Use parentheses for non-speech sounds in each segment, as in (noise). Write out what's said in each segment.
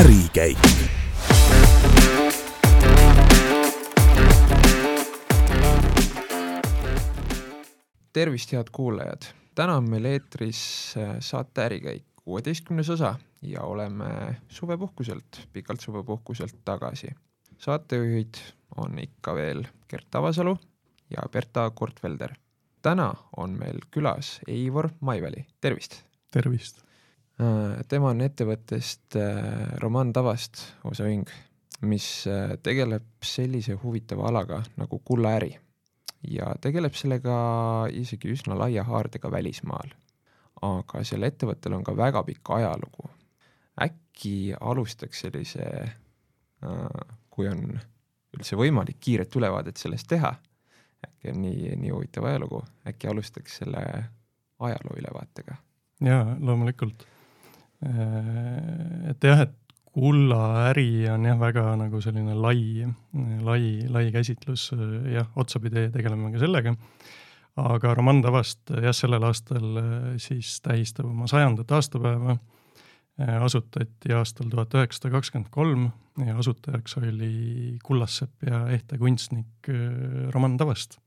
ärikäik. tervist, head kuulajad! täna on meil eetris äh, saate Ärikäik kuueteistkümnes osa ja oleme suvepuhkuselt, pikalt suvepuhkuselt tagasi. saatejuhid on ikka veel Gert Avasalu ja Berta Kortvelder. täna on meil külas Eivor Maiväli, tervist! tervist! Äh, tema on ettevõttest äh, Roman Tavast osaühing, mis äh, tegeleb sellise huvitava alaga nagu kullaäri ja tegeleb sellega isegi üsna laia haardega välismaal. aga sel ettevõttel on ka väga pikk ajalugu. äkki alustaks sellise, kui on üldse võimalik kiiret ülevaadet sellest teha, äkki on nii, nii huvitav ajalugu, äkki alustaks selle ajaloo ülevaatega? jaa, loomulikult et jah, et kullaäri on jah, väga nagu selline lai, lai, lai käsitlus, jah, otsapidi tegeleme ka sellega. aga Roman Tavast jah, sellel aastal äh, siis tähistab oma sajandat aastapäeva. Äh, asutati aastal tuhat üheksasada kakskümmend kolm ja asutajaks oli kullassepp ja ehte kunstnik Roman Tavast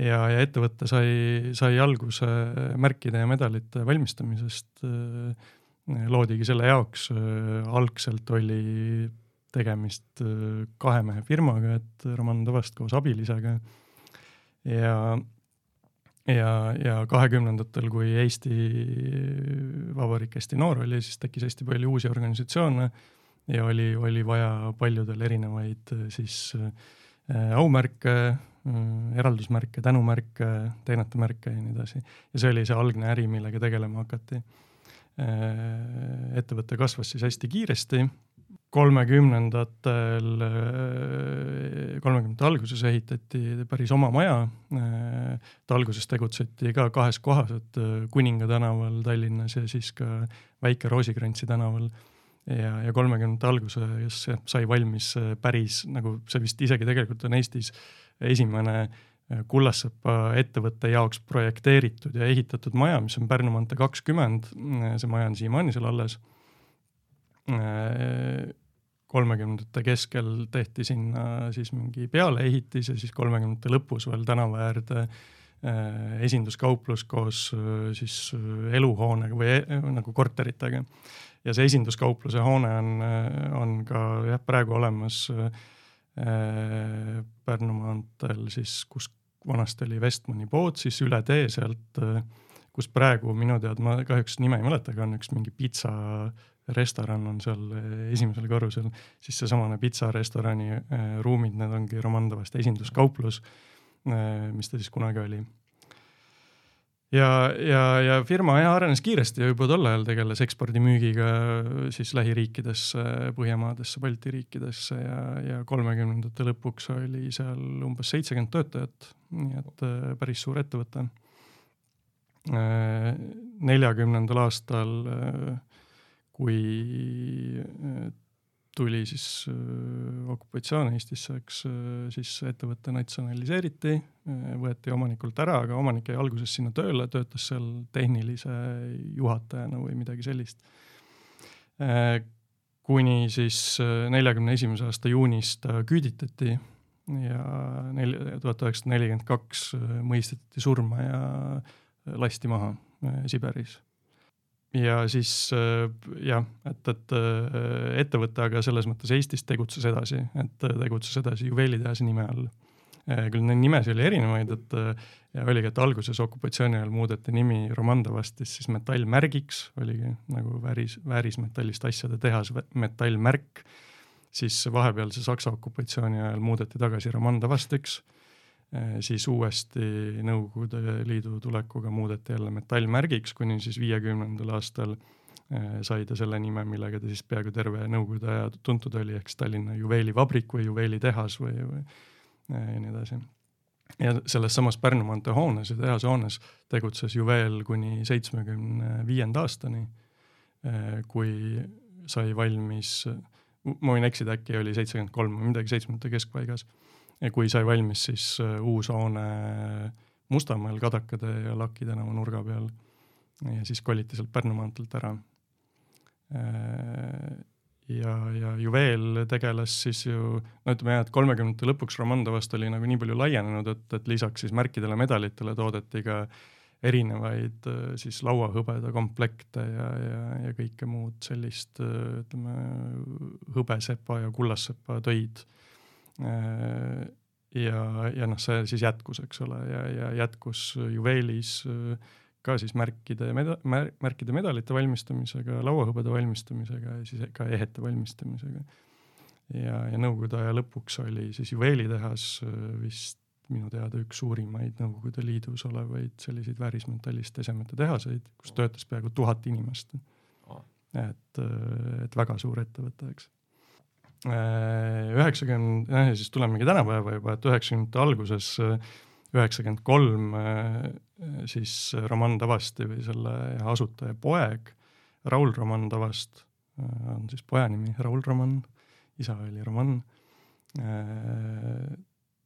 ja, ja ettevõte sai, sai alguse märkide ja medalite valmistamisest äh, loodigi selle jaoks, äh, algselt oli tegemist äh, kahe mehe firmaga, et Roman Tõvest koos abilisega. ja, ja, ja kahekümnendatel, kui Eesti Vabariik hästi noor oli, siis tekkis hästi palju uusi organisatsioone ja oli, oli vaja paljudel erinevaid äh, siis aumärke eraldusmärke, tänumärke, teenetemärke ja nii edasi. ja see oli see algne äri, millega tegelema hakati ettevõte kasvas siis hästi kiiresti, kolmekümnendatel, äh, kolmekümnendate alguses ehitati päris oma maja. Äh, et alguses tegutseti ka kahes kohas, et Kuninga tänaval Tallinnas ja siis ka Väike Roosikrantsi tänaval. ja, ja kolmekümnendate alguses sai valmis päris nagu see vist isegi tegelikult on Eestis esimene äh, Kullassepa ettevõtte jaoks projekteeritud ja ehitatud maja, mis on Pärnu maantee kakskümmend, see maja on siiamaani seal alles. kolmekümnendate keskel tehti sinna siis mingi pealeehitis ja siis kolmekümnendate lõpus veel tänava äärde eh, esinduskauplus koos eh, siis eh, eluhoonega või nagu korteritega. ja see esinduskaupluse hoone on, on ka jah, praegu olemas Pärnu maanteel siis, kus vanasti oli Westmani pood, siis üle tee sealt, kus praegu minu teada, ma kahjuks nime ei mäleta, aga on üks mingi pitsarestoran on seal esimesel korrusel, siis seesamane pitsarestorani äh, ruumid, need ongi Romandovast esinduskauplus, äh, mis ta siis kunagi oli ja, ja, ja firma jah arenes kiiresti ja juba tol ajal tegeles ekspordimüügiga siis lähiriikidesse, Põhjamaadesse, Balti riikidesse ja, ja kolmekümnendate lõpuks oli seal umbes seitsekümmend töötajat, nii et äh, päris suur ettevõte. Äh, neljakümnendal aastal, äh, kui tuli siis äh, okupatsioon Eestisse, eks äh, siis ettevõte natsionaliseeriti, äh, võeti omanikult ära, aga omanik jäi alguses sinna tööle, töötas seal tehnilise juhatajana või midagi sellist. kuni siis neljakümne esimese aasta juunis ta küüditati ja nel-, tuhat üheksasada nelikümmend kaks mõisteti surma ja lasti maha Siberis ja siis äh, jah, et, et äh, ettevõte aga selles mõttes Eestis tegutses edasi, et tegutses edasi juveelitehase nime all. Äh, küll neid nimesid oli erinevaid, et ja oligi, et alguses okupatsiooni ajal muudeti nimi Romandovastist siis metallmärgiks, oligi nagu vääris, väärismetallist asjade tehas, metallmärk, siis vahepealse Saksa okupatsiooni ajal muudeti tagasi Romandovastiks Äh, siis uuesti Nõukogude Liidu tulekuga muudeti jälle metallmärgiks, kuni siis viiekümnendal aastal äh, sai ta selle nime, millega ta siis peaaegu terve Nõukogude aja tuntud oli, ehk siis Tallinna juveelivabrik või juveelitehas või, või äh, ja nii edasi. ja selles samas Pärnu maantee hoones ja tehase hoones tegutses juveel kuni seitsmekümne viienda aastani, kui sai valmis, ma võin eksida, äkki oli seitsekümmend kolm või midagi seitsmekümnendate keskpaigas ja kui sai valmis siis äh, uus hoone Mustamäel Kadakade ja Laki tänava nurga peal ja siis koliti sealt Pärnu maanteelt ära. Äh, ja, ja Juveel tegeles siis ju, no ütleme jah, et kolmekümnendate lõpuks Romandovast oli nagu nii palju laienenud, et, et lisaks siis märkidele, medalitele toodeti ka erinevaid siis lauahõbeda komplekte ja, ja, ja kõike muud sellist, ütleme, hõbesepa ja kullassepa töid. Ja, ja noh, see siis jätkus, eks ole, ja, ja jätkus juveelis äh, ka siis märkide meda-, mär-, märkide medalite valmistamisega, lauahõbeda valmistamisega ja siis ka ehete valmistamisega. ja, ja Nõukogude aja lõpuks oli siis juveelitehas äh, vist minu teada üks suurimaid Nõukogude Liidus olevaid selliseid väärismetallist esemete tehaseid, kus töötas peaaegu tuhat inimest. et, äh, et väga suur ettevõte, eks. Äh, üheksakümmend, siis tulemegi tänapäeva juba, et üheksakümnendate alguses üheksakümmend kolm siis Roman Tavasti või selle asutaja poeg, Raul Roman Tavast on siis poja nimi, Raul Roman, isa oli Roman.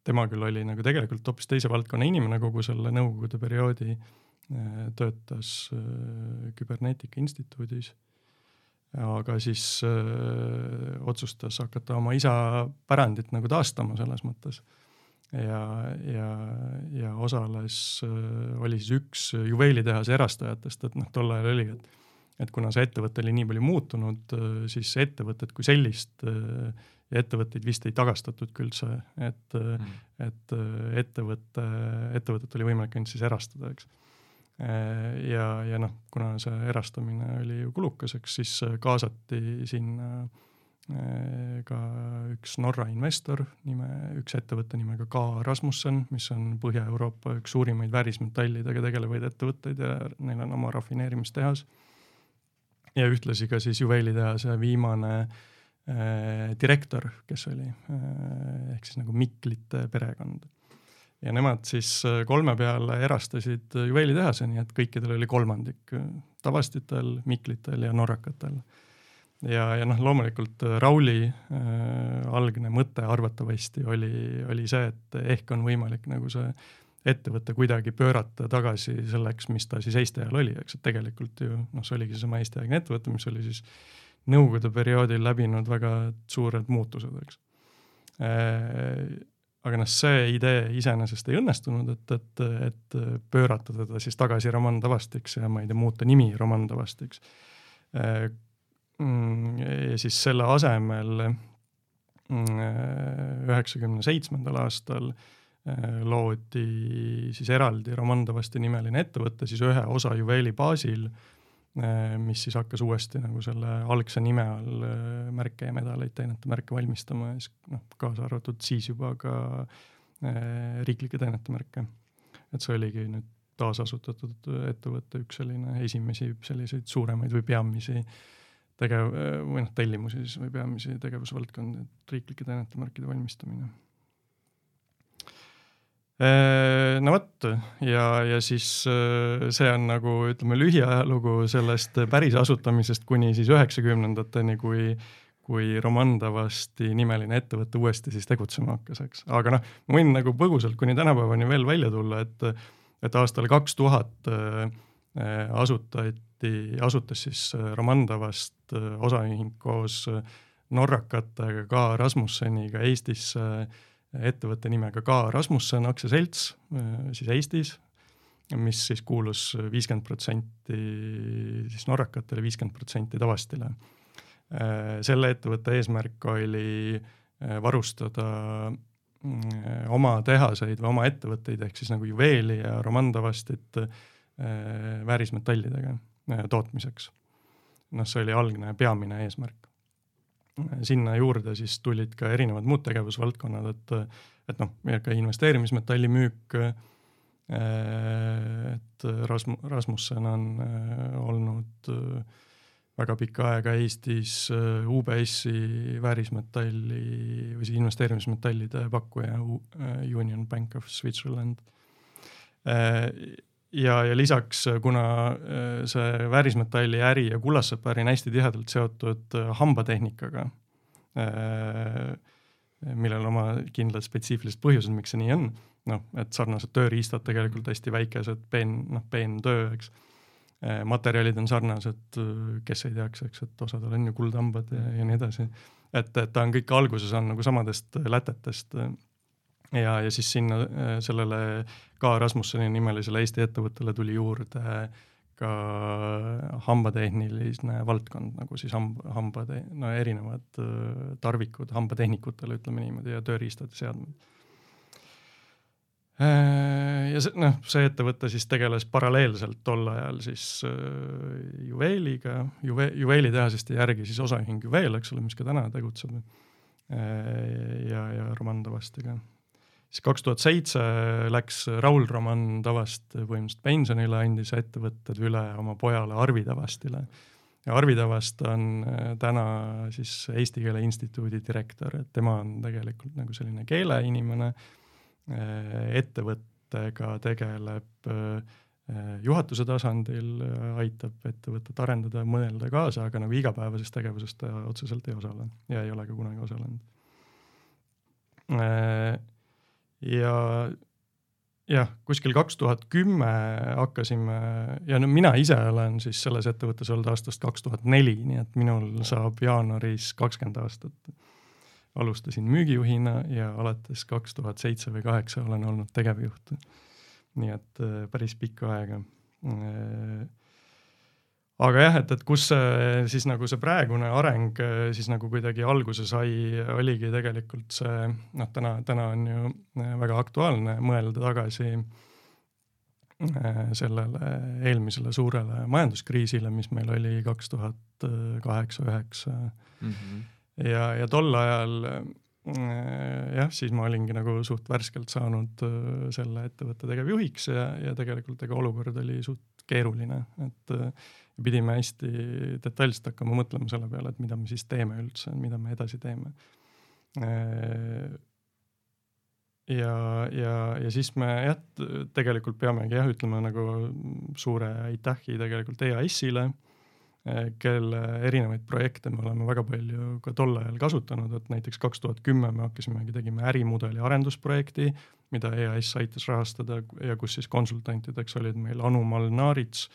tema küll oli nagu tegelikult hoopis teise valdkonna inimene kogu selle nõukogude perioodi, töötas küberneetika instituudis, aga siis öö, otsustas hakata oma isa pärandit nagu taastama selles mõttes ja, ja, ja osales, äh, oli siis üks juveelitehase erastajatest, et noh, tol ajal oli, et et kuna see ettevõte oli nii palju muutunud, äh, siis ettevõtet kui sellist äh, ja ettevõtteid vist ei tagastatudki üldse, et mm., et ettevõte, ettevõtet oli võimalik ainult siis erastada, eks. Ja, ja noh, kuna see erastamine oli ju kulukas, eks siis kaasati sinna äh, Äh, ka üks Norra investor nime, üks ettevõte nimega K Rasmussen, mis on Põhja-Euroopa üks suurimaid väärismetallidega tegelevaid ettevõtteid ja neil on oma rafineerimistehas. ja ühtlasi ka siis juveelitehase viimane äh, direktor, kes oli äh, ehk siis nagu Miklite perekond. Ja nemad siis äh, kolme peale erastasid juveelitehase, nii et kõikidel oli kolmandik, Tavastitel, Miklitel ja norrakatel ja, ja noh, loomulikult äh, Rauli äh, algne mõte arvatavasti oli, oli see, et ehk on võimalik nagu see ettevõte kuidagi pöörata tagasi selleks, mis ta siis Eesti ajal oli, eks, et tegelikult ju noh, see oligi seesama Eesti-aegne ettevõte, mis oli siis Nõukogude perioodil läbinud väga suured muutused, eks äh,. Aga noh, see idee iseenesest ei õnnestunud, et, et, et pöörata teda siis tagasi Roman Tavastiks ja ma ei tea, muuta nimi Roman Tavastiks äh, Mm, ja siis selle asemel mm, üheksakümne seitsmendal aastal äh, loodi siis eraldi Romandovasti nimeline ettevõte siis ühe osa juveeli baasil, mis siis hakkas uuesti nagu selle algse nime all äh, märke ja medaleid, teenete märke valmistama ja siis noh, kaasa arvatud siis juba ka riiklikke teenete märke. et see oligi nüüd taasasutatud ettevõte, üks selline esimesi selliseid suuremaid või peamisi äh, tegev- või noh, tellimusi siis või peamisi tegevusvaldkondi, et riiklike teenetemärkide valmistamine. Äh, no vot ja, ja siis äh, see on nagu ütleme lühiajalugu sellest päris asutamisest kuni siis üheksakümnendateni, kui kui Romandavasti nimeline ettevõte uuesti siis tegutsema hakkas, eks, aga noh, ma võin nagu põgusalt kuni tänapäevani veel välja tulla, et et aastal kaks tuhat äh, asutati asutas siis äh, Romandavast äh, osaühing koos äh, norrakatega K Rasmusseniga Eestisse ettevõtte nimega K Rasmussen aktsiaselts siis Eestis, mis siis kuulus viiskümmend protsenti siis norrakatele, viiskümmend protsenti Tavastile. selle ettevõtte eesmärk oli varustada mm, oma tehaseid või oma ettevõtteid ehk siis nagu juveeli ja Romandavastit väärismetallidega Äh, tootmiseks. noh, see oli algne peamine eesmärk. Sinna juurde siis tulid ka erinevad muud tegevusvaldkonnad, et, et noh, ka investeerimismetalli müük, äh, et Rasm-, Rasmussen on äh, olnud väga pikka aega Eestis UBS-i väärismetalli või siis investeerimismetallide pakkuja Union Bank of Switzerland ja, ja lisaks, kuna äh, see väärismetalli äri ja kullassepäri on hästi tihedalt seotud äh, hambatehnikaga, äh, millel oma kindlad spetsiifilised põhjused, miks see nii on, noh, et sarnased tööriistad tegelikult hästi väikesed, peen, noh, peen töö, eks. materjalid on sarnased, kes ei teaks, eks, et osadel on ju kuldhambad ja, ja nii edasi. et, et ta on kõik alguses on nagu samadest lätetest ja, ja siis sinna sellele ka Rasmusseni nimelisele Eesti ettevõttele tuli juurde ka hambatehniline valdkond, nagu siis hamb, hambade, no erinevad tarvikud hambatehnikutele, ütleme niimoodi, ja tööriistad ja seadmed Äh, ja see, noh, see ettevõte siis tegeles paralleelselt tol ajal siis äh, juveeliga, juve-, juveelitehasest järgi siis osaühing Juveel, eks ole, mis ka täna tegutseb äh,. ja, ja Roman Tavastiga. Siis kaks tuhat seitse läks Raul Roman Tavast põhimõtteliselt pensionile, andis ettevõtted üle oma pojale Arvi Tavastile. ja Arvi Tavast on äh, täna siis Eesti Keele Instituudi direktor, et tema on tegelikult nagu selline keeleinimene Äh, ettevõttega tegeleb äh, juhatuse tasandil, aitab ettevõtet arendada, mõelda kaasa, aga nagu igapäevases tegevuses ta otseselt ei osale ja ei ole ka kunagi osalenud. Ja jah, kuskil kaks tuhat kümme hakkasime ja no mina ise olen siis selles ettevõttes olnud aastast kaks tuhat neli, nii et minul saab jaanuaris kakskümmend aastat alustasin müügijuhina ja alates kaks tuhat seitse või kaheksa olen olnud tegevjuht. nii et äh, päris pikka aega. Aga jah, et, et kus see siis nagu see praegune areng äh, siis nagu kuidagi alguse sai, oligi tegelikult see noh, täna, täna on ju väga aktuaalne mõelda tagasi sellele eelmisele suurele majanduskriisile, mis meil oli kaks tuhat kaheksa, üheksa. Mhm. Ja, ja tol ajal jah, siis ma olingi nagu suht värskelt saanud selle ettevõtte tegevjuhiks ja, ja tegelikult ega olukord oli suht keeruline, et pidime hästi detailselt hakkama mõtlema selle peale, et mida me siis teeme üldse, mida me edasi teeme. ja, ja, ja siis me jah, tegelikult peamegi jah, ütlema nagu suure aitähi tegelikult EAS-ile kelle erinevaid projekte me oleme väga palju ka tol ajal kasutanud, et näiteks kaks tuhat kümme me hakkasimegi, tegime ärimudeli arendusprojekti, mida EAS aitas rahastada ja kus siis konsultantideks olid meil Anu Malnaarits,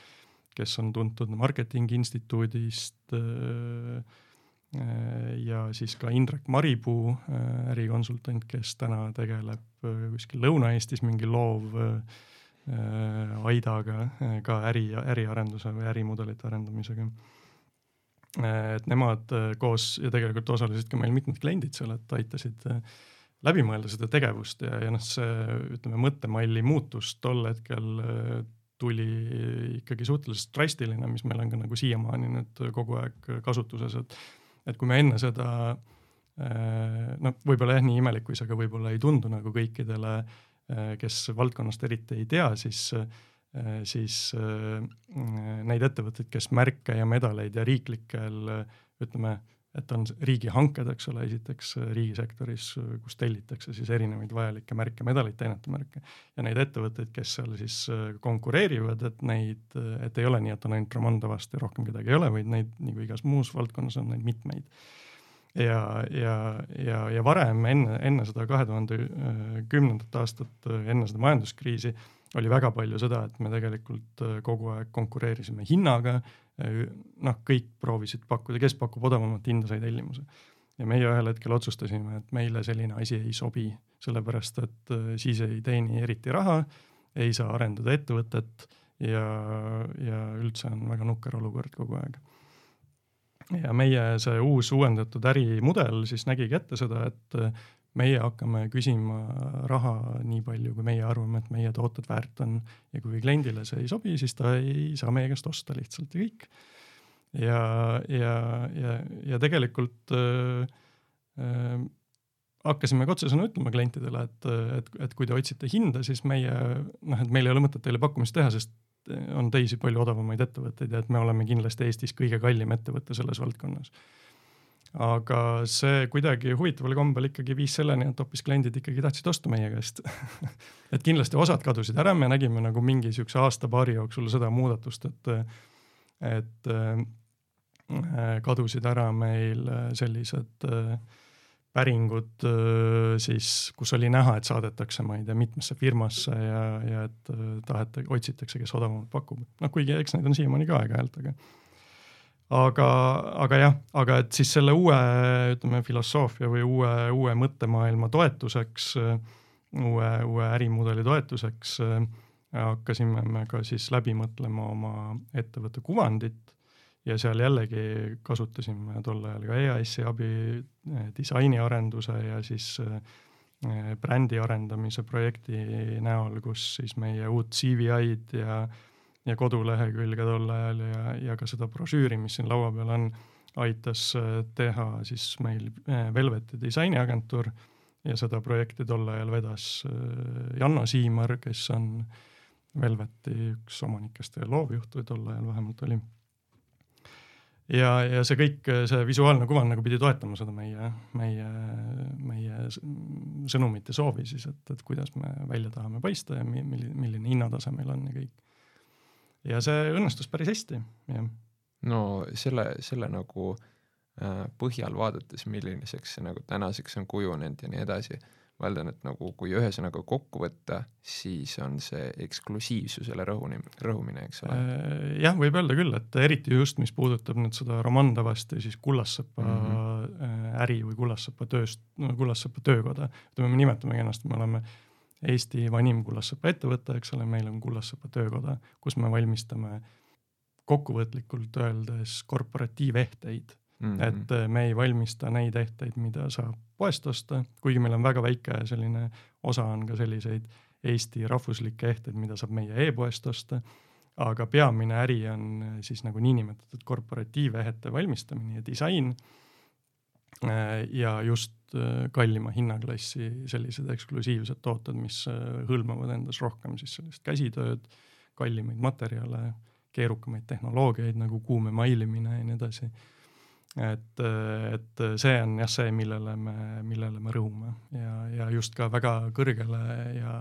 kes on tuntud Marketingi Instituudist eh, ja siis ka Indrek Maripuu, eh, ärikonsultant, kes täna tegeleb kuskil Lõuna-Eestis mingi loov Äh, Aidaga äh, ka äri, äriarenduse või ärimudelite arendamisega. Äh, et nemad koos ja tegelikult osalesid ka meil mitmed kliendid seal, et aitasid läbi mõelda seda tegevust ja, ja noh, see ütleme, mõttemalli muutus tol hetkel tuli ikkagi suhteliselt drastiline, mis meil on ka nagu siiamaani nüüd kogu aeg kasutuses, et et kui me enne seda noh, võib-olla jah, nii imelik kui see ka võib-olla ei tundu nagu kõikidele Äh, kes valdkonnast eriti ei tea, siis, äh, siis neid ettevõtteid, kes märke ja medaleid ja riiklikel ütleme, et on riigihanked, eks ole, esiteks riigisektoris, kus tellitakse siis erinevaid vajalikke märke, medaleid, teenetemärke ja neid ettevõtteid, kes seal siis konkureerivad, et neid, et ei ole nii, et on ainult Romandovast ja rohkem kedagi ei ole, vaid neid nagu igas muus valdkonnas on neid mitmeid ja, ja, ja, ja varem enne, enne seda kahe tuhande kümnendat aastat, enne seda majanduskriisi oli väga palju seda, et me tegelikult äh, kogu aeg konkureerisime hinnaga. Äh, noh, kõik proovisid pakkuda, kes pakub odavamat hinda, sai tellimuse. ja meie ühel hetkel otsustasime, et meile selline asi ei sobi, sellepärast et äh, siis ei teeni eriti raha, ei saa arendada ettevõtet ja, ja üldse on väga nukker olukord kogu aeg ja meie see uus uuendatud ärimudel siis nägigi ette seda, et äh, meie hakkame küsima raha nii palju, kui meie arvame, et meie tooted väärt on ja kui kliendile see ei sobi, siis ta ei saa meie käest osta lihtsalt ja kõik. ja, ja, ja, ja tegelikult äh, äh, hakkasime ka otsesõnu ütlema klientidele, et, et, et kui te otsite hinda, siis meie noh, et meil ei ole mõtet teile pakkumist teha, sest on teisi palju odavamaid ettevõtteid ja et me oleme kindlasti Eestis kõige kallim ettevõte selles valdkonnas. Aga see kuidagi huvitaval kombel ikkagi viis selleni, et hoopis kliendid ikkagi tahtsid osta meie käest (laughs) et kindlasti osad kadusid ära, me nägime nagu mingi siukse aasta-paari jooksul seda muudatust, et, et äh, kadusid ära meil sellised äh, päringud siis, kus oli näha, et saadetakse, ma ei tea, mitmesse firmasse ja, ja et taheta, otsitakse, kes odavamalt pakub. noh, kuigi eks neid on siiamaani ka aeg-ajalt, aga aga, aga jah, aga et siis selle uue, ütleme, filosoofia või uue, uue mõttemaailma toetuseks, uue, uue ärimudeli toetuseks hakkasime me ka siis läbi mõtlema oma ettevõtte kuvandit ja seal jällegi kasutasime tol ajal ka EAS-i abi disainiarenduse ja siis brändi arendamise projekti näol, kus siis meie uut CVI-d ja äh, ja kodulehekülge tol ajal ja, ja ka seda brošüüri, mis siin laua peal on, aitas äh, teha siis meil äh, Velveti disainiagentuur ja seda projekti tol ajal vedas äh, Janno Siimar, kes on Velveti üks omanikest ja loovjuht või tol ajal vähemalt oli. ja, ja see kõik, see visuaalne kuvand nagu pidi toetama seda meie, meie, meie sõnumit ja soovi siis, et, et kuidas me välja tahame paista ja milline, milline hinnatase meil on ja kõik ja see õnnestus päris hästi, jah. no selle, selle nagu äh, põhjal vaadates, milliseks see nagu tänaseks on kujunenud ja nii edasi, ma eeldan, et nagu kui ühesõnaga kokku võtta, siis on see eksklusiivsusele rõhuni, rõhumine, eks ole. Äh, jah, võib öelda küll, et eriti just, mis puudutab nüüd seda Romandavast ja siis Kullassepa mm -hmm. äri või Kullassepa tööst, no Kullassepa töökoda, ütleme, me nimetamegi ennast, me oleme äh, Eesti vanim Kullassepa ettevõte, eks ole, meil on Kullassepa töökoda, kus me valmistame kokkuvõtlikult öeldes korporatiivehteid mm. -hmm. et äh, me ei valmista neid ehteid, mida saab poest osta, kuigi meil on väga väike selline osa on ka selliseid Eesti rahvuslikke ehteid, mida saab meie e-poest osta. aga peamine äri on äh, siis nagu niinimetatud korporatiivehete valmistamine ja disain ja just äh, kallima hinnaklassi sellised eksklusiivsed tooted, mis äh, hõlmavad endas rohkem siis sellist käsitööd, kallimaid materjale, keerukamaid tehnoloogiaid nagu kuum emailimine ja nii edasi. et, et see on jah see, millele me, millele me rõhume ja, ja just ka väga kõrgele ja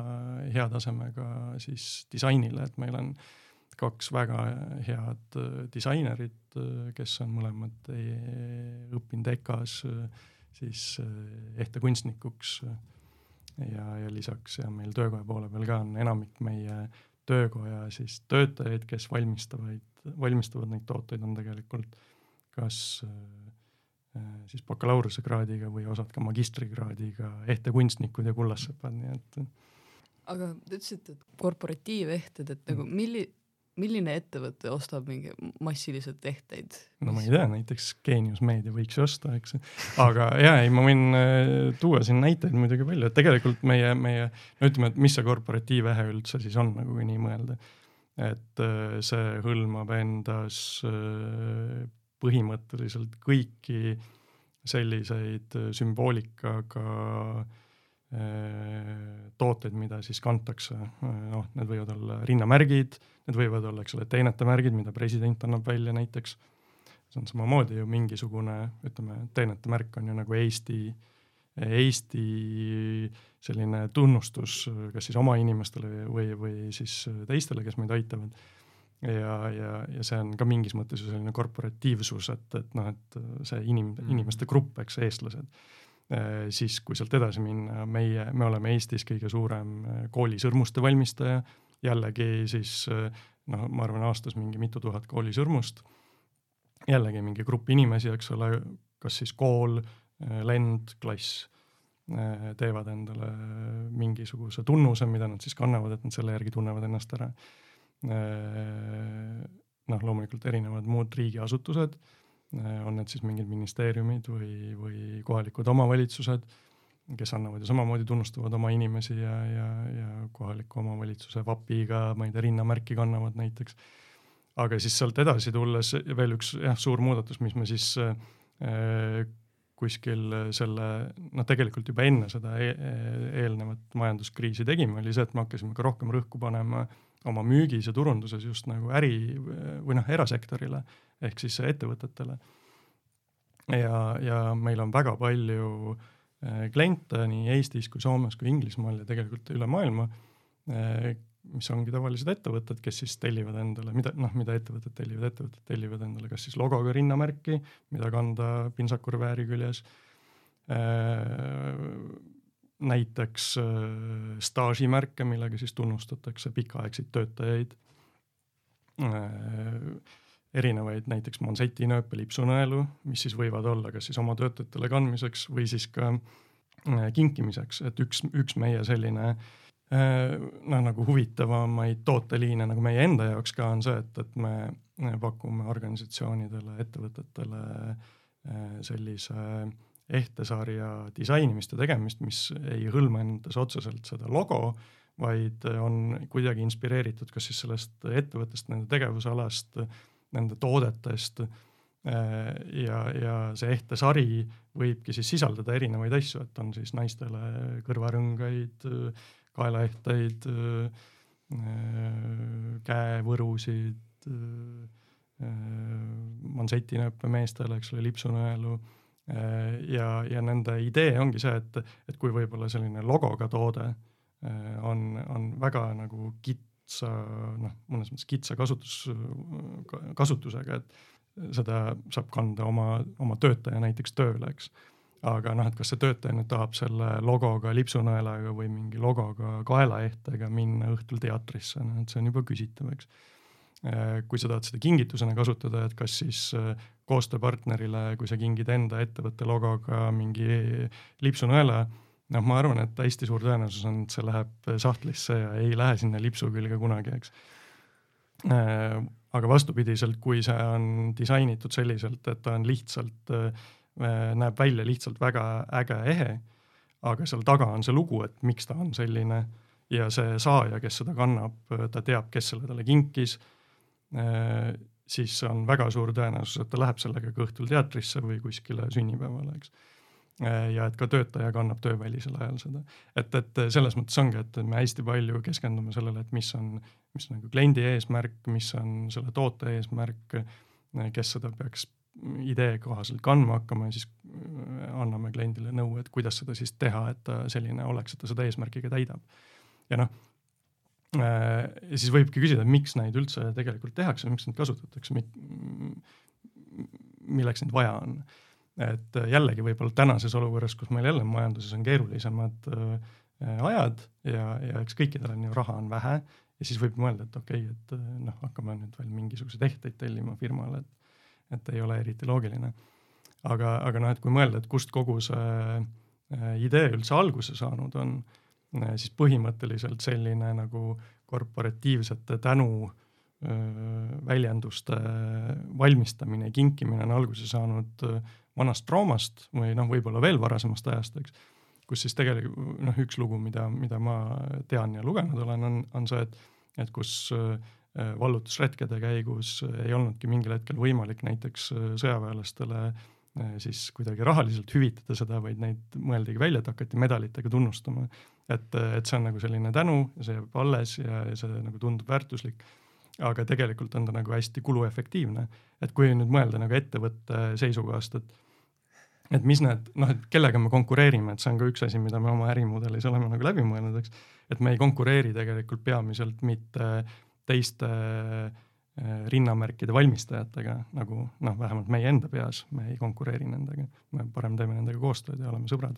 hea tasemega siis disainile, et meil on äh, kaks väga head äh, disainerit, äh, kes on mõlemad äh, õppinud EKA-s siis ehtekunstnikuks. ja, ja lisaks ja meil töökoja poole peal ka on enamik meie töökoja siis töötajaid, kes valmistavaid, valmistavad neid tooteid, on tegelikult kas siis bakalaureusekraadiga või osad ka magistrikraadiga ehtekunstnikud ja kullassepad, nii et aga te ütlesite, et korporatiivehted, et nagu milli-, milline ettevõte ostab mingi massiliselt ehteid? no ma ei tea, näiteks Geenius Meedia võiks ju osta, eks. aga ja ei, ma võin äh, tuua siin näiteid muidugi palju, et tegelikult meie, meie no ütleme, et mis see korporatiivehe üldse siis on, nagu kui nii mõelda. et äh, see hõlmab endas äh, põhimõtteliselt kõiki selliseid sümboolikaga tooteid, mida siis kantakse, noh, need võivad olla rinnamärgid Need võivad olla, eks ole, teenetemärgid, mida president annab välja näiteks. see on samamoodi ju mingisugune, ütleme, teenetemärk on ju nagu Eesti, Eesti selline tunnustus, kas siis oma inimestele või, või siis teistele, kes meid aitavad. ja, ja, ja see on ka mingis mõttes ju selline korporatiivsus, et, et noh, et see inim- mm., inimeste grupp, eks, eestlased siis kui sealt edasi minna, meie, me oleme Eestis kõige suurem koolisõrmuste valmistaja jällegi siis noh, ma arvan, aastas mingi mitu tuhat koolisõrmust. jällegi mingi grupp inimesi, eks ole, kas siis kool, lend, klass teevad endale mingisuguse tunnuse, mida nad siis kannavad, et nad selle järgi tunnevad ennast ära. noh, loomulikult erinevad muud riigiasutused, on need siis mingid ministeeriumid või, või kohalikud omavalitsused kes annavad ju samamoodi, tunnustavad oma inimesi ja, ja, ja kohaliku omavalitsuse vapiga, ma ei tea, rinnamärki kannavad näiteks. aga siis sealt edasi tulles veel üks jah, suur muudatus, mis me siis äh, kuskil selle, noh, tegelikult juba enne seda e eelnevat majanduskriisi tegime, oli see, et me hakkasime ka rohkem rõhku panema oma müügis ja turunduses just nagu äri või noh, erasektorile ehk siis ettevõtetele. ja, ja meil on väga palju Äh, kliente nii Eestis kui Soomes kui Inglismaal ja tegelikult üle maailma, äh, mis ongi tavalised ettevõtted, kes siis tellivad endale, mida noh, mida ettevõtted tellivad, ettevõtted tellivad endale kas siis logoga rinnamärki, mida kanda pintsakurvääri küljes, näiteks staažimärke, millega siis tunnustatakse pikaaegseid töötajaid. Erinevaid näiteks Monseti nööpe lipsunõelu, mis siis võivad olla kas siis oma töötajatele kandmiseks või siis ka kinkimiseks, et üks, üks meie selline noh, nagu huvitavamaid tooteliine nagu meie enda jaoks ka on see, et, et me pakume organisatsioonidele, ettevõtetele sellise ehtesarja disainimist ja tegemist, mis ei hõlma endas otseselt seda logo, vaid on kuidagi inspireeritud kas siis sellest ettevõttest, nende tegevusalast, nende toodetest. ja, ja see ehtesari võibki siis sisaldada erinevaid asju, et on siis naistele kõrvarõngaid, kaelaehteid, käevõrusid, mansetinööpe meestele, eks ole, lipsunõelu ja, ja nende idee ongi see, et, et kui võib-olla selline logoga toode on, on väga nagu kitsa, noh, mõnes mõttes kitsa kasutus, kasutusega, et seda saab kanda oma, oma töötaja näiteks tööle, eks aga noh, et kas see töötaja nüüd tahab selle logoga, lipsunõelaga või mingi logoga kaelaehtega minna õhtul teatrisse, noh et see on juba küsitav, eks. Äh, kui sa tahad seda kingitusena kasutada, et kas siis äh, koostööpartnerile, kui sa kingid enda ettevõtte logoga mingi lipsunõela, noh, ma arvan, et hästi suur tõenäosus on, et see läheb sahtlisse ja ei lähe sinna lipsu külge kunagi, eks. Äh, aga vastupidiselt, kui see on disainitud selliselt, et ta on lihtsalt näeb välja lihtsalt väga äge, ehe, aga seal taga on see lugu, et miks ta on selline ja see saaja, kes seda kannab, ta teab, kes selle talle kinkis, siis on väga suur tõenäosus, et ta läheb sellega ka õhtul teatrisse või kuskile sünnipäevale, eks. ja et ka töötaja kannab töövälisel ajal seda, et, et selles mõttes ongi, et me hästi palju keskendume sellele, et mis on, mis on nagu kliendi eesmärk, mis on selle toote eesmärk, kes seda peaks idee kohaselt kandma hakkama ja siis äh, anname kliendile nõu, et kuidas seda siis teha, et ta selline oleks, et ta seda eesmärki ka täidab. ja noh, äh, ja siis võibki küsida, miks neid üldse tegelikult tehakse, miks neid kasutatakse, milleks neid vaja on. et jällegi võib-olla tänases olukorras, kus meil jälle majanduses on keerulisemad äh, ajad ja, ja eks kõikidel on ju raha on vähe ja siis võib mõelda, et okei okay,, et noh, hakkame nüüd veel mingisuguseid ehteid tellima firmale, et et ei ole eriti loogiline. aga, aga noh, et kui mõelda, et kust kogu see äh, idee üldse alguse saanud on, äh, siis põhimõtteliselt selline nagu korporatiivsete tänu äh, väljenduste valmistamine ja kinkimine on alguse saanud vanast Roomast või noh, võib-olla veel varasemast ajast, eks. kus siis tegelikult noh, üks lugu, mida, mida ma tean ja lugenud olen, on, on see, et, et kus äh, Äh, vallutusretkede käigus äh, ei olnudki mingil hetkel võimalik näiteks äh, sõjaväelastele siis kuidagi rahaliselt hüvitada seda, vaid neid mõeldigi välja, et hakati medalitega tunnustama. et, et see on nagu selline tänu see jääb alles ja, ja see nagu tundub väärtuslik. aga tegelikult on ta nagu hästi kuluefektiivne, et kui nüüd mõelda nagu ettevõtte seisukohast, et et mis need noh, et kellega me konkureerime, et see on ka üks asi, mida me oma ärimudelis oleme nagu läbi mõelnud, eks. et me ei konkureeri tegelikult peamiselt mitte äh, teiste äh, rinnamärkide valmistajatega, nagu noh, vähemalt meie enda peas, me ei konkureeri nendega, me parem teeme nendega koostööd ja oleme sõbrad.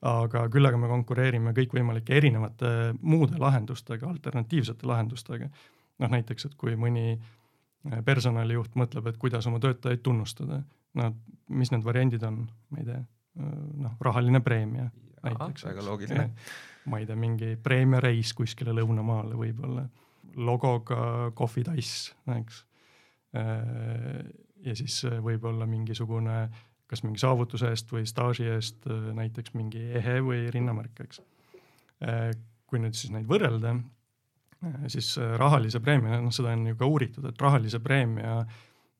aga küll aga me konkureerime kõikvõimalike erinevate muude lahendustega, alternatiivsete lahendustega. noh näiteks, et kui mõni äh, personalijuht mõtleb, et kuidas oma töötajaid tunnustada, no mis need variandid on, ma ei tea, äh, noh, rahaline preemia näiteks. väga loogiline. ma ei tea, mingi preemiareis kuskile lõunamaale võib-olla logoga kohvitass, eks. Äh, ja siis äh, võib-olla mingisugune, kas mingi saavutuse eest või staaži eest äh, näiteks mingi ehe või rinnamärk, eks. kui nüüd siis neid võrrelda, siis rahalise preemia, noh, seda on ju ka uuritud, et rahalise preemia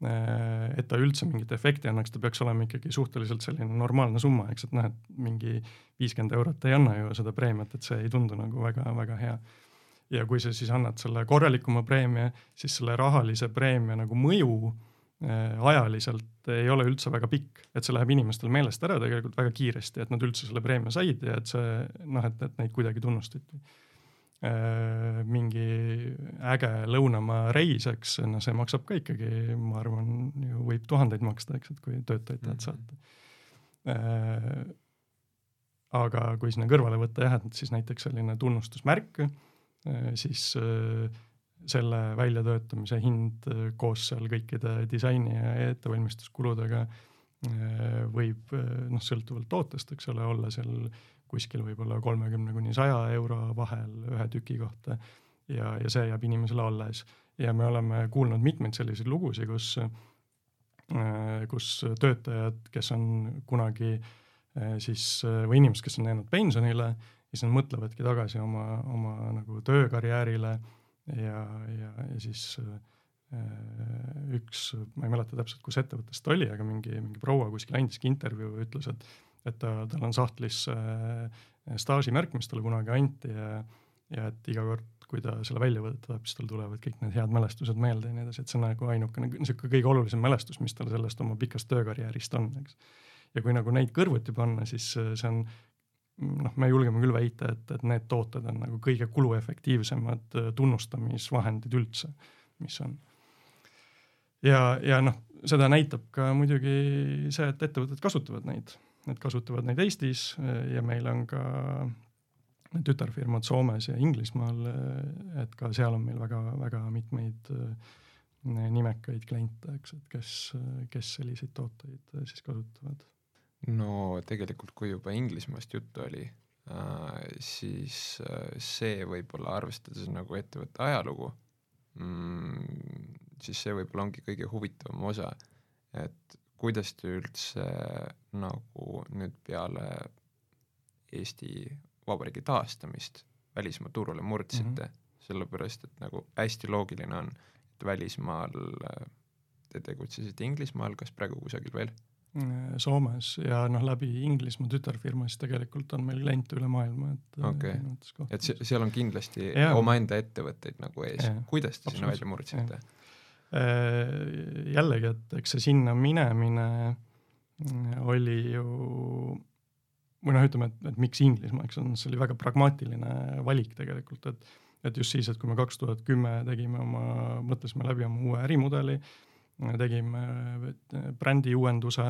et ta üldse mingit efekti annaks, ta peaks olema ikkagi suhteliselt selline normaalne summa, eks, et noh, et mingi viiskümmend eurot ei anna ju seda preemiat, et see ei tundu nagu väga-väga hea ja kui sa siis annad selle korralikuma preemia, siis selle rahalise preemia nagu mõju äh, ajaliselt ei ole üldse väga pikk, et see läheb inimestel meelest ära tegelikult väga kiiresti, et nad üldse selle preemia said ja et see noh, et, et neid kuidagi tunnustati äh,. mingi äge lõunamaa reis, eks, no see maksab ka ikkagi, ma arvan, ju võib tuhandeid maksta, eks, et kui töötajaid tahad mhm. saata äh, aga kui sinna kõrvale võtta jah, et siis näiteks selline tunnustusmärk, siis selle väljatöötamise hind koos seal kõikide disaini ja ettevalmistuskuludega võib noh, sõltuvalt tootest, eks ole, olla seal kuskil võib-olla kolmekümne kuni saja euro vahel ühe tüki kohta ja, ja see jääb inimesele alles. ja me oleme kuulnud mitmeid selliseid lugusid, kus, kus töötajad, kes on kunagi siis või inimesed, kes on jäänud pensionile, siis nad mõtlevadki tagasi oma, oma nagu töökarjäärile ja, ja, ja siis üks, ma ei mäleta täpselt, kus ettevõttest ta oli, aga mingi, mingi proua kuskil andiski intervjuu ja ütles, et et ta, tal on sahtlis äh, staažimärk, mis talle kunagi anti ja, ja et iga kord, kui ta selle välja võtab, siis tal tulevad kõik need head mälestused meelde ja nii edasi, et see on nagu ainukene niisugune kõige olulisem mälestus, mis tal sellest oma pikast töökarjäärist on, eks. ja kui nagu neid kõrvuti panna, siis äh, see on noh, me julgeme küll väita, et, et need tooted on nagu kõige kuluefektiivsemad äh, tunnustamisvahendid üldse, mis on. ja, ja noh, seda näitab ka muidugi see, et ettevõtted kasutavad neid Need kasutavad neid Eestis eh, ja meil on ka tütarfirmad Soomes ja Inglismaal, eh, et ka seal on meil väga-väga mitmeid nimekaid kliente, eks, et kes, kes selliseid tooteid siis kasutavad. No tegelikult, kui juba Inglismaast juttu oli äh,, siis see võib-olla arvestades nagu ettevõtte ajalugu mm,, siis see võib-olla ongi kõige huvitavam osa, et kuidas te üldse nagu nüüd peale Eesti Vabariigi taastamist välismaa turule murdsite mm, -hmm. sellepärast et nagu hästi loogiline on, et välismaal äh, te tegutsesite Inglismaal, kas praegu kusagil veel? Äh, Soomes ja noh, läbi Inglismaa tütarfirma, siis tegelikult on meil kliente üle maailma, et äh, okay. et seal on kindlasti ja. omaenda ettevõtteid nagu ees, kuidas te sinna välja murdsite? jällegi, et eks see sinna minemine oli ju või noh, ütleme, et, et miks Inglismaa, eks on, see oli väga pragmaatiline valik tegelikult, et et just siis, et kui me kaks tuhat kümme tegime oma, mõtlesime läbi oma uue ärimudeli, tegime brändi uuenduse,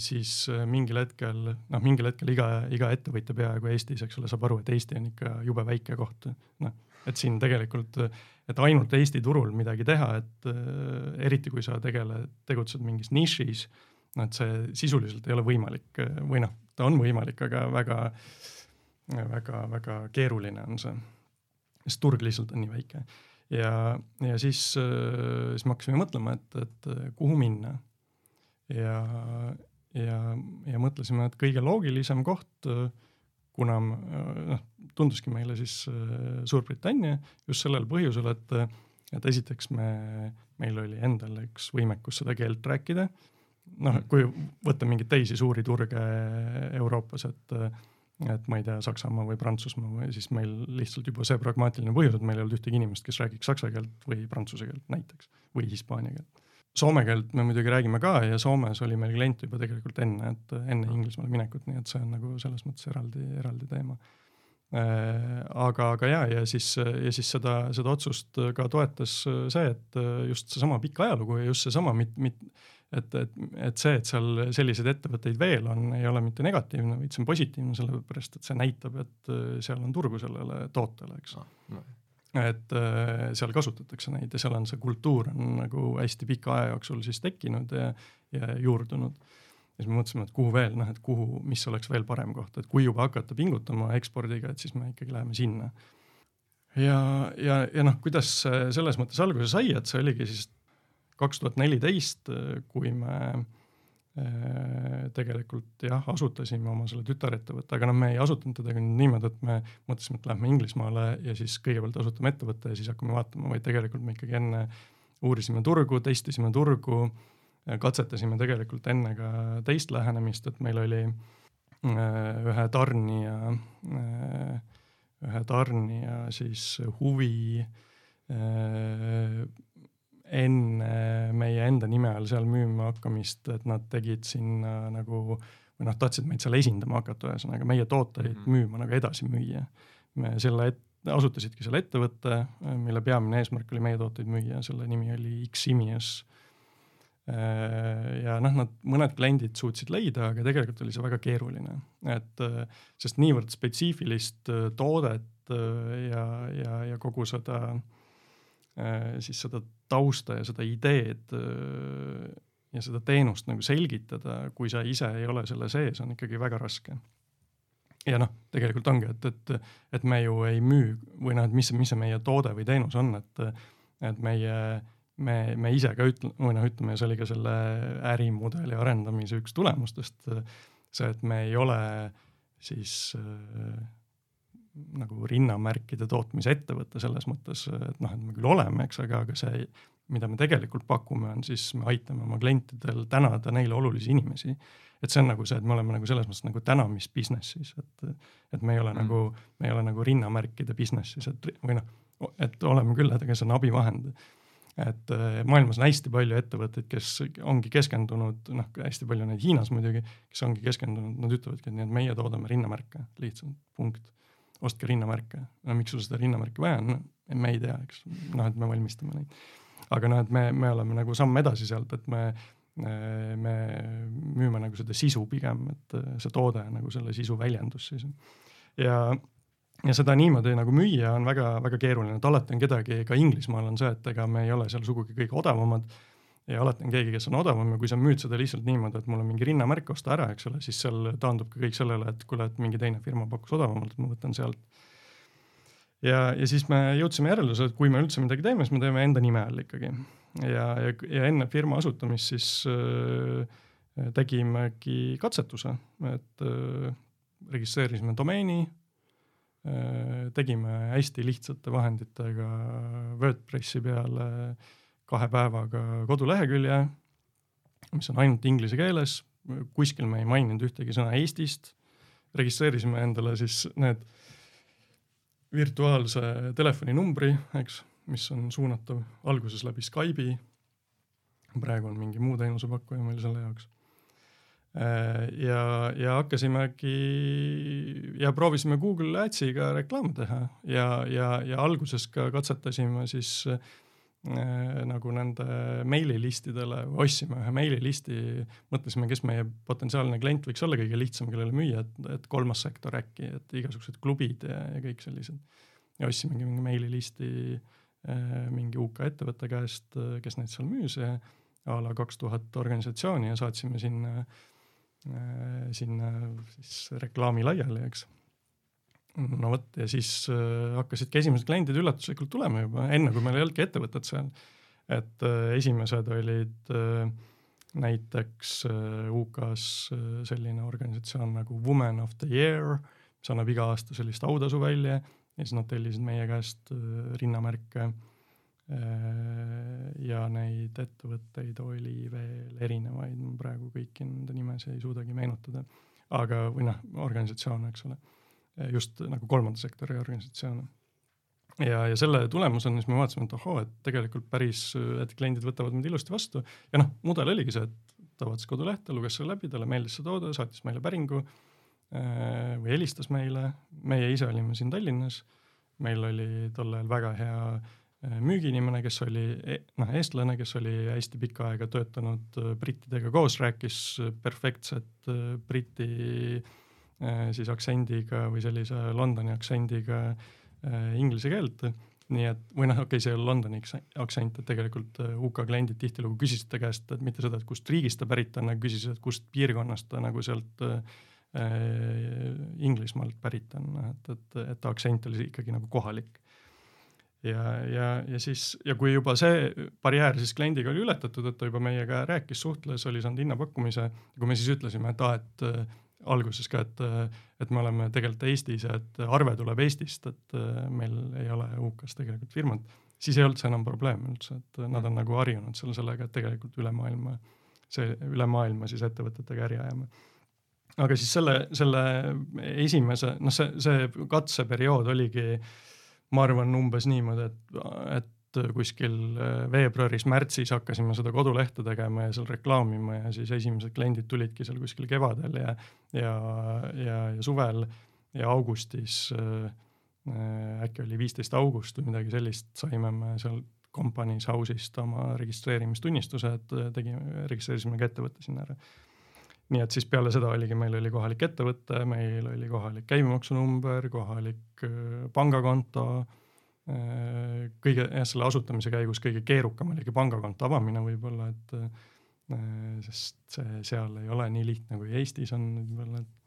siis mingil hetkel, noh, mingil hetkel iga, iga ettevõtja peaaegu Eestis, eks ole, saab aru, et Eesti on ikka jube väike koht, noh, et siin tegelikult, et ainult Eesti turul midagi teha, et eriti kui sa tegele, tegutsed mingis nišis noh, et see sisuliselt ei ole võimalik või noh, ta on võimalik, aga väga, väga, väga keeruline on see, sest turg lihtsalt on nii väike. Ja, ja siis, siis me hakkasime mõtlema, et, et kuhu minna. ja, ja, ja mõtlesime, et kõige loogilisem koht, kuna noh, tunduski meile siis Suurbritannia just sellel põhjusel, et, et esiteks me, meil oli endal üks võimekus seda keelt rääkida noh, kui võtta mingeid teisi suuri turge Euroopas, et et ma ei tea, Saksamaa või Prantsusmaa või siis meil lihtsalt juba see pragmaatiline põhjus, et meil ei olnud ühtegi inimest, kes räägiks saksa keelt või prantsuse keelt näiteks või hispaania keelt. Soome keelt me muidugi räägime ka ja Soomes oli meil klient juba tegelikult enne, et enne Inglismaale minekut, nii et see on nagu selles mõttes eraldi, eraldi teema äh, aga, aga ja, ja siis, ja siis seda, seda otsust ka toetas see, et just seesama pikk ajalugu ja just seesama mit-, mit-, et, et, et see, et seal selliseid ettevõtteid veel on, ei ole mitte negatiivne, vaid see on positiivne, sellepärast et see näitab, et äh, seal on turgu sellele tootele, eks no,. No. et äh, seal kasutatakse neid ja seal on see kultuur on nagu hästi pika aja jooksul siis tekkinud ja, ja juurdunud. ja siis me mõtlesime, et kuhu veel, noh, et kuhu, mis oleks veel parem koht, et kui juba hakata pingutama ekspordiga, et siis me ikkagi läheme sinna ja, ja, ja noh, kuidas selles mõttes alguse sai, et see oligi siis kaks tuhat neliteist, kui me äh, tegelikult jah, asutasime oma selle tütarettevõtte, aga noh, me ei asutanud teda niimoodi, et me mõtlesime, et lähme Inglismaale ja siis kõigepealt asutame ettevõtte ja siis hakkame vaatama, vaid tegelikult me ikkagi enne uurisime turgu, testisime turgu, katsetasime tegelikult enne ka teist lähenemist, et meil oli äh, ühe tarnija, äh, ühe tarnija siis huvi enne meie enda nime all seal müüma hakkamist, et nad tegid sinna nagu või noh, tahtsid meid seal esindama hakata, ühesõnaga meie tooteid mm -hmm. müüma nagu edasi müüa. me selle et, asutasidki selle ettevõtte, mille peamine eesmärk oli meie tooteid müüa, selle nimi oli Ximius. ja noh, nad, mõned kliendid suutsid leida, aga tegelikult oli see väga keeruline, et sest niivõrd spetsiifilist toodet ja, ja, ja kogu seda siis seda tausta ja seda ideed ja seda teenust nagu selgitada, kui sa ise ei ole selle sees, on ikkagi väga raske. Ja noh, tegelikult ongi, et, et, et me ju ei müü või noh, et mis, mis see meie toode või teenus on, et, et meie, me, me ise ka ütle-, või noh, ütleme, see oli ka selle ärimudeli arendamise üks tulemustest, see, et me ei ole siis äh, nagu rinnamärkide tootmise ettevõte selles mõttes, et noh, et me küll oleme, eks, aga, aga see, mida me tegelikult pakume, on siis me aitame oma klientidel tänada neile olulisi inimesi et see on nagu see, et me oleme nagu selles mõttes nagu tänamis business'is, et, et me ei ole mm. nagu, me ei ole nagu rinnamärkide business'is, et või noh, et oleme küll, aga see on abivahend. et äh, maailmas on hästi palju ettevõtteid, kes ongi keskendunud, noh, hästi palju neid Hiinas muidugi, kes ongi keskendunud, nad ütlevadki, et nii, et meie toodame rinnamärke, lihtsalt punkt. Ostke rinnamärke, no miks sul seda rinnamärki vaja on, me ei tea, eks, noh, et me valmistame neid. aga noh, et me, me oleme nagu samm edasi sealt, et me me müüme nagu seda sisu pigem, et äh, see toode on nagu selle sisu väljendus siis. ja, ja seda niimoodi nagu müüa on väga-väga keeruline, et alati on kedagi, ka Inglismaal on see, et ega me ei ole seal sugugi kõige odavamad. Ja alati on keegi, kes on odavam ja kui sa müüd seda lihtsalt niimoodi, et mul on mingi rinnamärk, osta ära, eks ole, siis seal taandub ka kõik sellele, et kuule, et mingi teine firma pakkus odavamalt, et ma võtan sealt. Ja, ja siis me jõudsime järeldusele, et kui me üldse midagi teeme, siis me teeme enda nime all ikkagi. Ja, ja, ja enne firma asutamist siis äh, tegimegi katsetuse, et äh, registreerisime domeeni äh,, tegime hästi lihtsate vahenditega Wordpressi peale kahe päevaga kodulehekülje, mis on ainult inglise keeles, kuskil me ei maininud ühtegi sõna Eestist, registreerisime endale siis need virtuaalse telefoninumbri, eks mis on suunatav alguses läbi Skype'i. praegu on mingi muu teenusepakkuja meil selle jaoks. Äh, ja, ja hakkasimegi ja proovisime Google Adsiga reklaame teha ja, ja, ja alguses ka katsetasime siis nagu nende meililistidele, ostsime ühe meililisti, mõtlesime, kes meie potentsiaalne klient võiks olla kõige lihtsam, kellele müüa, et, et kolmas sektor äkki, et igasugused klubid ja, ja kõik sellised. ja ostsimegi mingi meililisti äh, Äh, mingi UK ettevõtte käest, äh, kes neid seal müüs ja a la kaks tuhat organisatsiooni ja saatsime sinna, äh, sinna siis reklaami laiali, eks. No vot, ja siis hakkasidki esimesed kliendid üllatuslikult tulema juba, enne kui meil ei olnudki ettevõtet seal. et esimesed olid näiteks UK-s selline organisatsioon nagu Women of the Year, mis annab iga aasta sellist autasu välja ja siis nad tellisid meie käest äh, rinnamärke. Äh, ja neid ettevõtteid oli veel erinevaid, ma praegu kõiki nende nimesid ei suudagi meenutada. aga, või noh, organisatsioone, eks ole, just nagu kolmanda sektori organisatsioone. Ja, ja selle tulemusena siis me vaatasime, et ohoo, et tegelikult päris, et kliendid võtavad meid ilusti vastu. Ja noh, mudel oligi see, et ta vaatas kodulehte, luges selle läbi, talle meeldis see toode, saatis meile päringu äh, või helistas meile, meie ise olime siin Tallinnas, meil oli tol ajal väga hea äh, müügiinimene, kes oli e-, noh, eestlane, kes oli hästi pikka aega töötanud äh, brittidega koos, rääkis perfektset briti siis aktsendiga või sellise Londoni aktsendiga inglise keelt nii et, või noh, okei okay,, see ei ole Londoni aktsent, et tegelikult UK kliendid tihtilugu küsisid ta käest, et mitte seda, et kust riigist ta pärit on, aga küsisid, et kust piirkonnast ta nagu sealt äh, Äh, Inglismaalt pärit on, noh et, et, et aktsent oli ikkagi nagu kohalik. ja, ja, ja siis ja kui juba see barjäär siis kliendiga oli ületatud, et ta juba meiega rääkis, suhtles, oli saanud hinnapakkumise, kui me siis ütlesime, et aa, et äh, alguses ka, et, et me oleme tegelikult Eestis ja et arve tuleb Eestist, et äh, meil ei ole UK-s tegelikult firmat, siis ei olnud see enam probleem üldse, et nad on nagu harjunud seal sellega, et tegelikult üle maailma, see üle maailma siis ettevõtetega äri ajame aga siis selle, selle esimese, noh, see, see katseperiood oligi, ma arvan, umbes niimoodi, et, et kuskil veebruaris-märtsis hakkasime seda kodulehte tegema ja seal reklaamima ja siis esimesed kliendid tulidki seal kuskil kevadel ja, ja, ja, ja suvel ja augustis äh, äkki oli viisteist august või midagi sellist, saime me seal Companies House'ist oma registreerimistunnistuse, et tegime, registreerisime ka ettevõtte sinna ära. nii et siis peale seda oligi, meil oli kohalik ettevõte, meil oli kohalik käibemaksunumber, kohalik pangakonto kõige, jah, selle asutamise käigus kõige keerukam oligi pangakonto avamine võib-olla, et sest see seal ei ole nii lihtne kui Eestis on võib-olla, et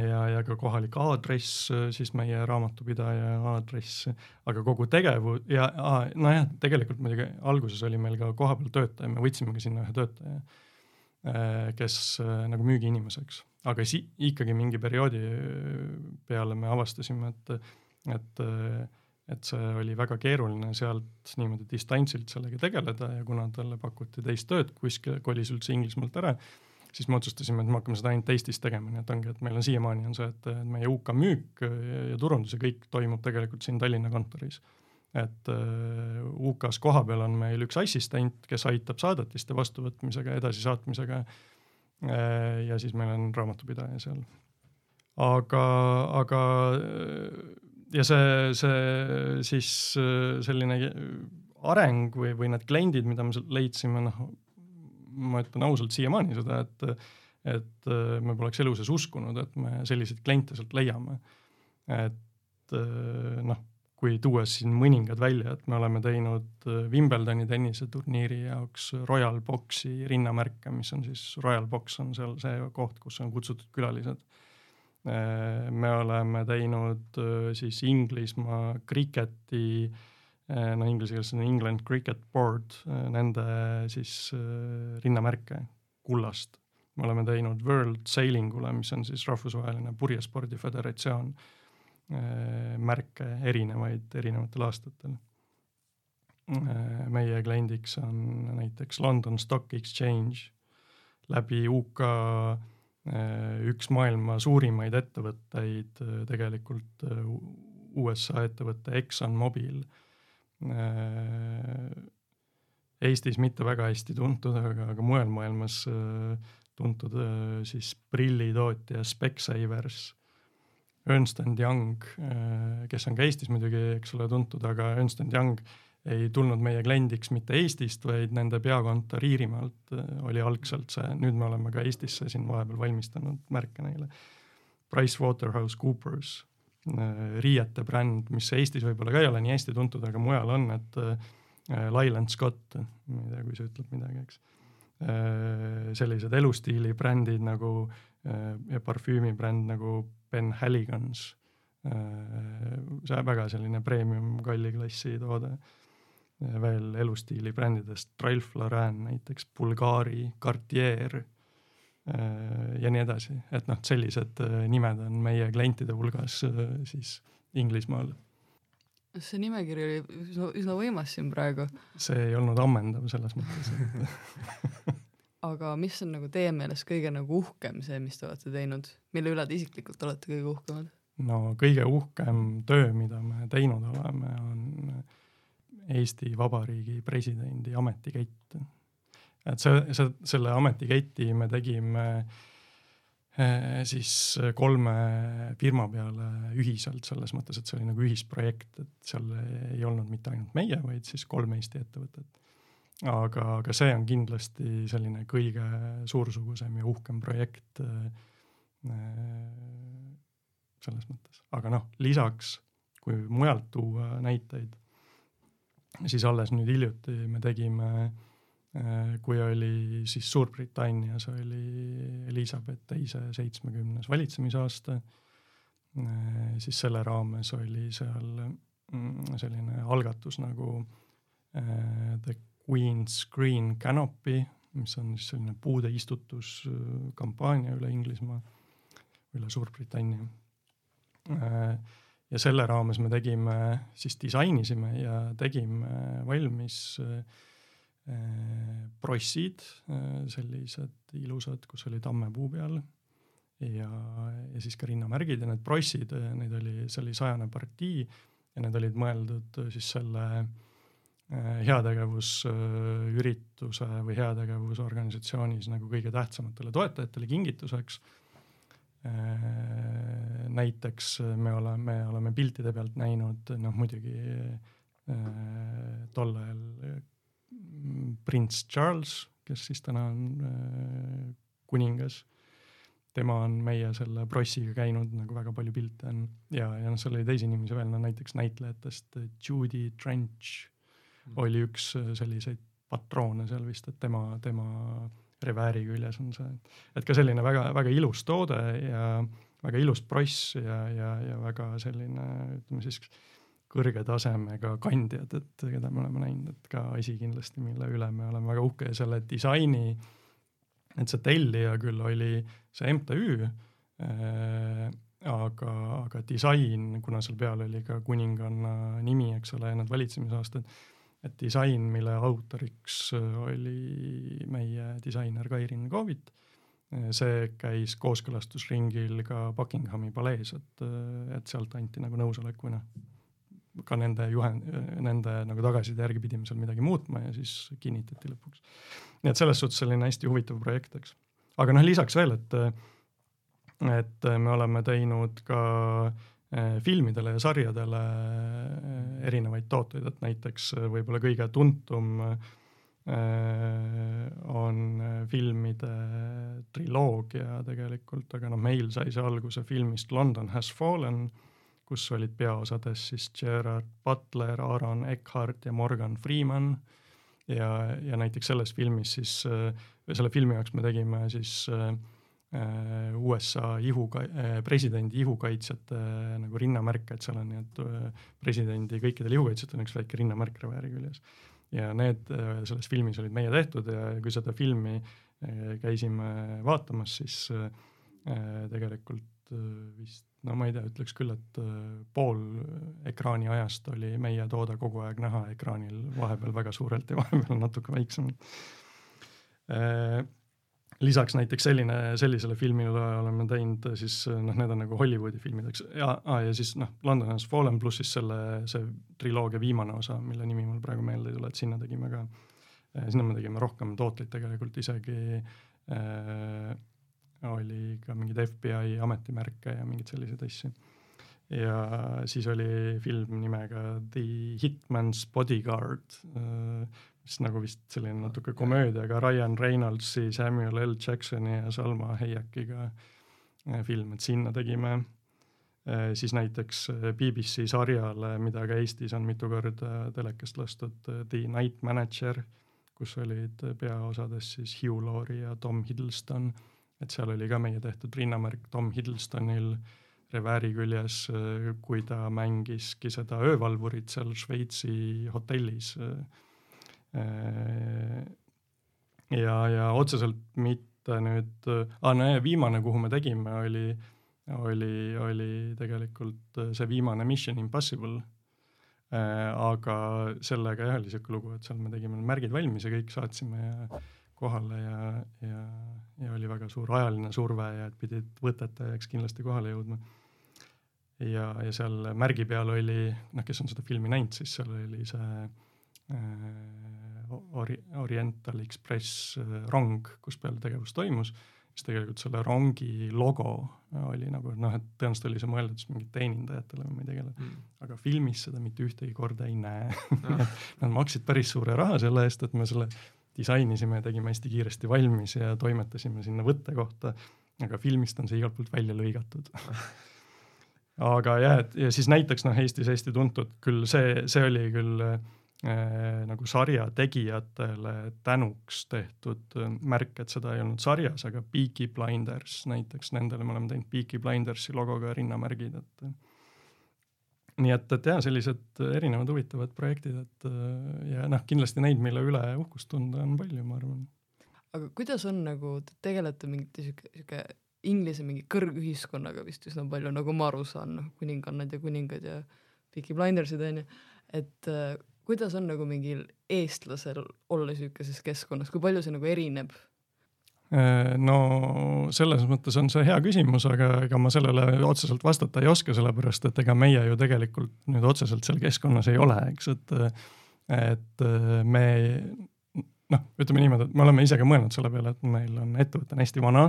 ja, ja ka kohalik aadress, siis meie raamatupidaja aadress, aga kogu tegevus ja nojah, tegelikult muidugi alguses oli meil ka kohapeal töötaja, me võtsimegi sinna ühe töötaja, kes nagu müügiinimeseks, aga si-, ikkagi mingi perioodi peale me avastasime, et, et et see oli väga keeruline sealt niimoodi distantsilt sellega tegeleda ja kuna talle pakuti teist tööd, kuskil kolis üldse Inglismaalt ära, siis me otsustasime, et me hakkame seda ainult Eestis tegema, nii et ongi, et meil on siiamaani on see, et meie UK müük ja, ja turundus ja kõik toimub tegelikult siin Tallinna kontoris. et uh, UK-s kohapeal on meil üks assistent, kes aitab saadetiste vastuvõtmisega, edasisaatmisega uh,. ja siis meil on raamatupidaja seal. aga, aga ja see, see siis selline areng või, või need kliendid, mida me leidsime, noh ma ütlen ausalt siiamaani seda, et, et äh, me poleks elu sees uskunud, et me selliseid kliente sealt leiame. et äh, noh, kui tuues siin mõningad välja, et me oleme teinud äh, Wimbledoni tenniseturniiri jaoks Royal Boxi rinnamärke, mis on siis, Royal Box on seal see koht, kus on kutsutud külalised. Me oleme teinud siis Inglismaa kriketi äh, no inglise keeles on England Cricket Board, nende siis rinnamärke kullast. me oleme teinud World Sailingule, mis on siis rahvusvaheline purjespordi föderatsioon, märke erinevaid, erinevatel aastatel. meie kliendiks on näiteks London Stock Exchange, läbi UK üks maailma suurimaid ettevõtteid, tegelikult USA ettevõte Exxon Mobil Äh, Eestis mitte väga hästi tuntud, aga, aga mujal maailmas äh, tuntud äh, siis prillitootja Specsavers, Ernst and Young, kes on ka Eestis muidugi, eks ole, tuntud, aga Ernst and Young ei tulnud meie kliendiks mitte Eestist, vaid nende peakontor Iirimaalt oli algselt see, nüüd me oleme ka Eestisse siin vahepeal valmistanud märke neile. PricewaterhouseCoopers Äh, riiete bränd, mis Eestis võib-olla ka ei ole nii hästi tuntud, aga mujal on, et äh, Lyland Scott, ma ei tea, kui see ütleb midagi, eks. Sellised elustiili brändid nagu ja parfüümibränd nagu Ben Halligans. see väga selline premium kalli klassi toode. Veel elustiili brändidest Ralph Lauren näiteks, Bulgari, Cartier Äh, ja nii edasi, et noh, sellised äh, nimed on meie klientide hulgas äh, siis Inglismaal. see nimekiri oli üsna, üsna võimas siin praegu. see ei olnud ammendav selles mõttes, (laughs) (laughs) aga mis on nagu teie meelest kõige nagu uhkem see, mis te olete teinud, mille üle te isiklikult olete kõige uhkemad? no kõige uhkem töö, mida me teinud oleme, on Eesti Vabariigi presidendi ametikett et see, see, selle ametiketi me tegime eh, siis kolme firma peale ühiselt, selles mõttes, et see oli nagu ühisprojekt, et seal ei olnud mitte ainult meie, vaid siis kolm Eesti ettevõtet. aga, aga see on kindlasti selline kõige suursugusem ja uhkem projekt eh, selles mõttes, aga noh, lisaks kui mujalt tuua näiteid, siis alles nüüd hiljuti me tegime äh, kui oli siis Suurbritannias oli Elizabeth teise seitsmekümnes valitsemisaasta, äh, siis selle raames oli seal mm, selline algatus nagu äh, The Queen's Green Canopy, mis on siis selline puude istutuskampaania üle Inglismaa, üle Suurbritannia. Ja selle raames me tegime, siis disainisime ja tegime valmis äh, prossid, äh, sellised ilusad, kus oli tammepuu peal ja, ja siis ka rinnamärgid ja need prossid, äh, neid oli, see oli sajane partii ja need olid mõeldud siis selle heategevusürituse või heategevusorganisatsioonis nagu kõige tähtsamatele toetajatele kingituseks. Näiteks me oleme, oleme piltide pealt näinud, noh muidugi tol ajal prints Charles, kes siis täna on äh, kuningas. tema on meie selle prossiga käinud, nagu väga palju pilte on ja, ja noh, seal oli teisi inimesi veel, no näiteks näitlejatest Judy Trench mm. oli üks selliseid patroone seal vist, et tema, tema revääri küljes on see, et ka selline väga-väga ilus toode ja väga ilus pross ja, ja, ja väga selline, ütleme siis kõrge tasemega kandjad, et keda me oleme näinud, et ka asi kindlasti, mille üle me oleme väga uhke ja selle disaini, et see tellija küll oli see MTÜ äh,, aga, aga disain, kuna seal peal oli ka kuninganna nimi, eks ole, ja need valitsemisaastad, et disain, mille autoriks oli meie disainer Kairin Koovit, see käis kooskõlastusringil ka Buckinghami palees, et, et sealt anti nagu nõusolek või noh, ka nende juhend, nende nagu tagasiside järgi pidime seal midagi muutma ja siis kinnitati lõpuks. nii et selles suhtes selline hästi huvitav projekt, eks. aga noh, lisaks veel, et, et me oleme teinud ka eh, filmidele ja sarjadele eh, erinevaid tooteid, et näiteks eh, võib-olla kõige tuntum on filmide triloogia tegelikult, aga noh, meil sai see alguse filmist London has fallen kus olid peaosades siis Gerard Butler, Aaron Eckhart ja Morgan Freeman. ja, ja näiteks selles filmis siis, selle filmi jaoks me tegime siis äh, USA ihu, presidendi ihukaitsjate nagu rinnamärke, et seal on nii, et presidendi kõikidel ihukaitsjatel on üks väike rinnamärk revääri küljes. ja need selles filmis olid meie tehtud ja kui seda filmi käisime vaatamas, siis tegelikult vist no ma ei tea, ütleks küll, et äh, pool ekraani ajast oli meie toode kogu aeg näha ekraanil, vahepeal väga suurelt ja vahepeal natuke väiksemalt. Äh, lisaks näiteks selline, sellisele filmile oleme teinud siis noh, need on nagu Hollywoodi filmid, eks, ja ah,, ja siis noh, London has fallen pluss siis selle, see triloogia viimane osa, mille nimi mul praegu meelde ei tule, et sinna tegime ka, äh, sinna me tegime rohkem tooteid tegelikult isegi äh, oli ka mingeid FBI ametimärke ja mingeid selliseid asju. ja siis oli film nimega The Hitman's Bodyguard, mis nagu vist selline natuke komöödiaga Ryan Reynoldsi, Samuel L Jacksoni ja Salma Hayekiga äh, film, et sinna tegime äh, siis näiteks äh, BBC sarjale, mida ka Eestis on mitu korda telekast lastud, The Night Manager, kus olid peaosades siis Hugh Laurie ja Tom Hiddleston et seal oli ka meie tehtud rinnamärk Tom Hiddlestonil revääri küljes, kui ta mängiski seda öövalvurit seal Šveitsi hotellis. Ja, ja otseselt mitte nüüd ah,, no ja viimane, kuhu me tegime, oli, oli, oli tegelikult see viimane Mission Impossible aga sellega jah, oli sihuke lugu, et seal me tegime märgid valmis ja kõik saatsime ja kohale ja, ja, ja oli väga suur ajaline surve ja et pidid võtetajaks kindlasti kohale jõudma. ja, ja seal märgi peal oli, noh, kes on seda filmi näinud, siis seal oli see äh, Ori-, Oriental Express äh, rong, kus peal tegevus toimus, siis tegelikult selle rongi logo oli nagu noh, et tõenäoliselt oli see mõeldud siis mingit teenindajatele või kellele. Mm., aga filmis seda mitte ühtegi korda ei näe. (laughs) Nad maksid päris suure raha selle eest, et me selle disainisime ja tegime hästi kiiresti valmis ja toimetasime sinna võttekohta, aga filmist on see igalt poolt välja lõigatud. (laughs) Aga jah, et ja siis näiteks noh, Eestis hästi tuntud küll see, see oli küll äh, nagu sarja tegijatele tänuks tehtud äh, märk, et seda ei olnud sarjas, aga Peaky Blinders näiteks, nendele me oleme teinud Peaky Blindersi logoga rinnamärgid, et äh, nii et, et jah, sellised erinevad huvitavad projektid, et ja noh, kindlasti neid, mille üle uhkust tunda on palju, ma arvan. aga kuidas on nagu, te tegelete mingite sihuke, sihuke Inglise mingi kõrgühiskonnaga vist üsna palju, nagu ma aru saan, noh, kuningannad ja kuningad ja Peaky Blindersid onju, et äh, kuidas on nagu mingil eestlasel olla sihukeses keskkonnas, kui palju see nagu erineb? Äh, no selles mõttes on see hea küsimus, aga ega ma sellele otseselt vastata ei oska, sellepärast et ega meie ju tegelikult nüüd otseselt seal keskkonnas ei ole, eks, et, et me noh, ütleme niimoodi, et me oleme ise ka mõelnud selle peale, et meil on ettevõte on hästi vana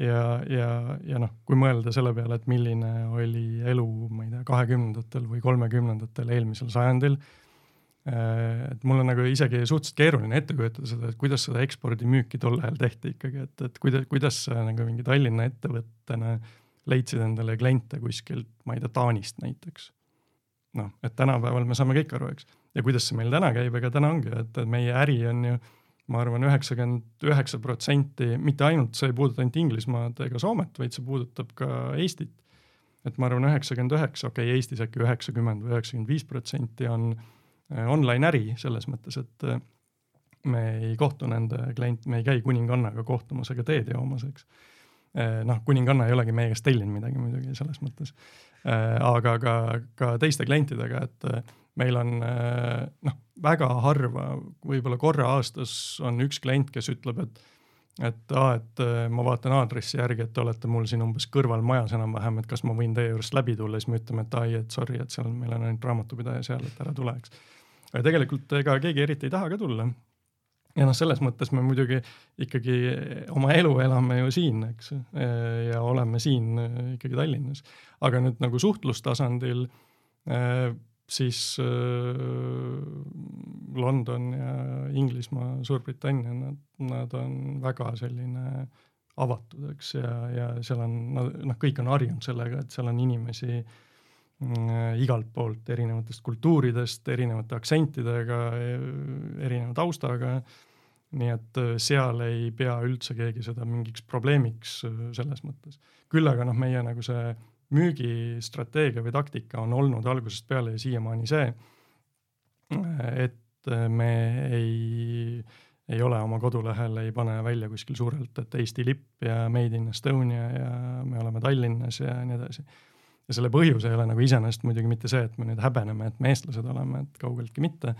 ja, ja, ja noh, kui mõelda selle peale, et milline oli elu, ma ei tea, kahekümnendatel või kolmekümnendatel eelmisel sajandil et mul on nagu isegi suhteliselt keeruline ette kujutada seda, et kuidas seda ekspordimüüki tol ajal tehti ikkagi, et, et kuidas, kuidas sa nagu mingi Tallinna ettevõttena leidsid endale kliente kuskilt, ma ei tea, Taanist näiteks. noh, et tänapäeval me saame kõik aru, eks. ja kuidas see meil täna käib, ega täna ongi, et meie äri on ju ma arvan, üheksakümmend üheksa protsenti, mitte ainult, see ei puuduta ainult Inglismaad ega Soomet, vaid see puudutab ka Eestit. et ma arvan, üheksakümmend üheksa, okei okay,, Eestis äkki üheksakümmend või üheksakümmend viis protsenti on äh, online äri selles mõttes, et äh, me ei kohtu nende klient, me ei käi kuningannaga kohtumas ega teed joomas, eks. Äh, noh, kuninganna ei olegi meie käest tellinud midagi muidugi selles mõttes. aga ka, ka teiste klientidega, et meil on noh, väga harva, võib-olla korra aastas on üks klient, kes ütleb, et et aa, et ma vaatan aadressi järgi, et te olete mul siin umbes kõrval majas enam-vähem, et kas ma võin teie juurest läbi tulla, siis me ütleme, et ai, et sorry, et seal meil on ainult raamatupidaja seal, et ära tule, eks. Aga tegelikult ega keegi eriti ei taha ka tulla. ja noh, selles mõttes me muidugi ikkagi oma elu elame ju siin, eks, ja oleme siin ikkagi Tallinnas. aga nüüd nagu suhtlustasandil siis äh, London ja Inglismaa, Suurbritannia, nad, nad on väga selline avatud, eks, ja, ja seal on noh, kõik on harjunud sellega, et seal on inimesi äh, igalt poolt, erinevatest kultuuridest, erinevate aktsentidega, erineva taustaga. nii et äh, seal ei pea üldse keegi seda mingiks probleemiks äh, selles mõttes. küll aga noh, meie nagu see müügistrateegia või taktika on olnud algusest peale ja siiamaani see, et me ei, ei ole oma kodulehel, ei pane välja kuskil suurelt, et Eesti lipp ja Made in Estonia ja me oleme Tallinnas ja nii edasi. Ja selle põhjus ei ole nagu iseenesest muidugi mitte see, et me nüüd häbeneme, et me eestlased oleme, et kaugeltki mitte,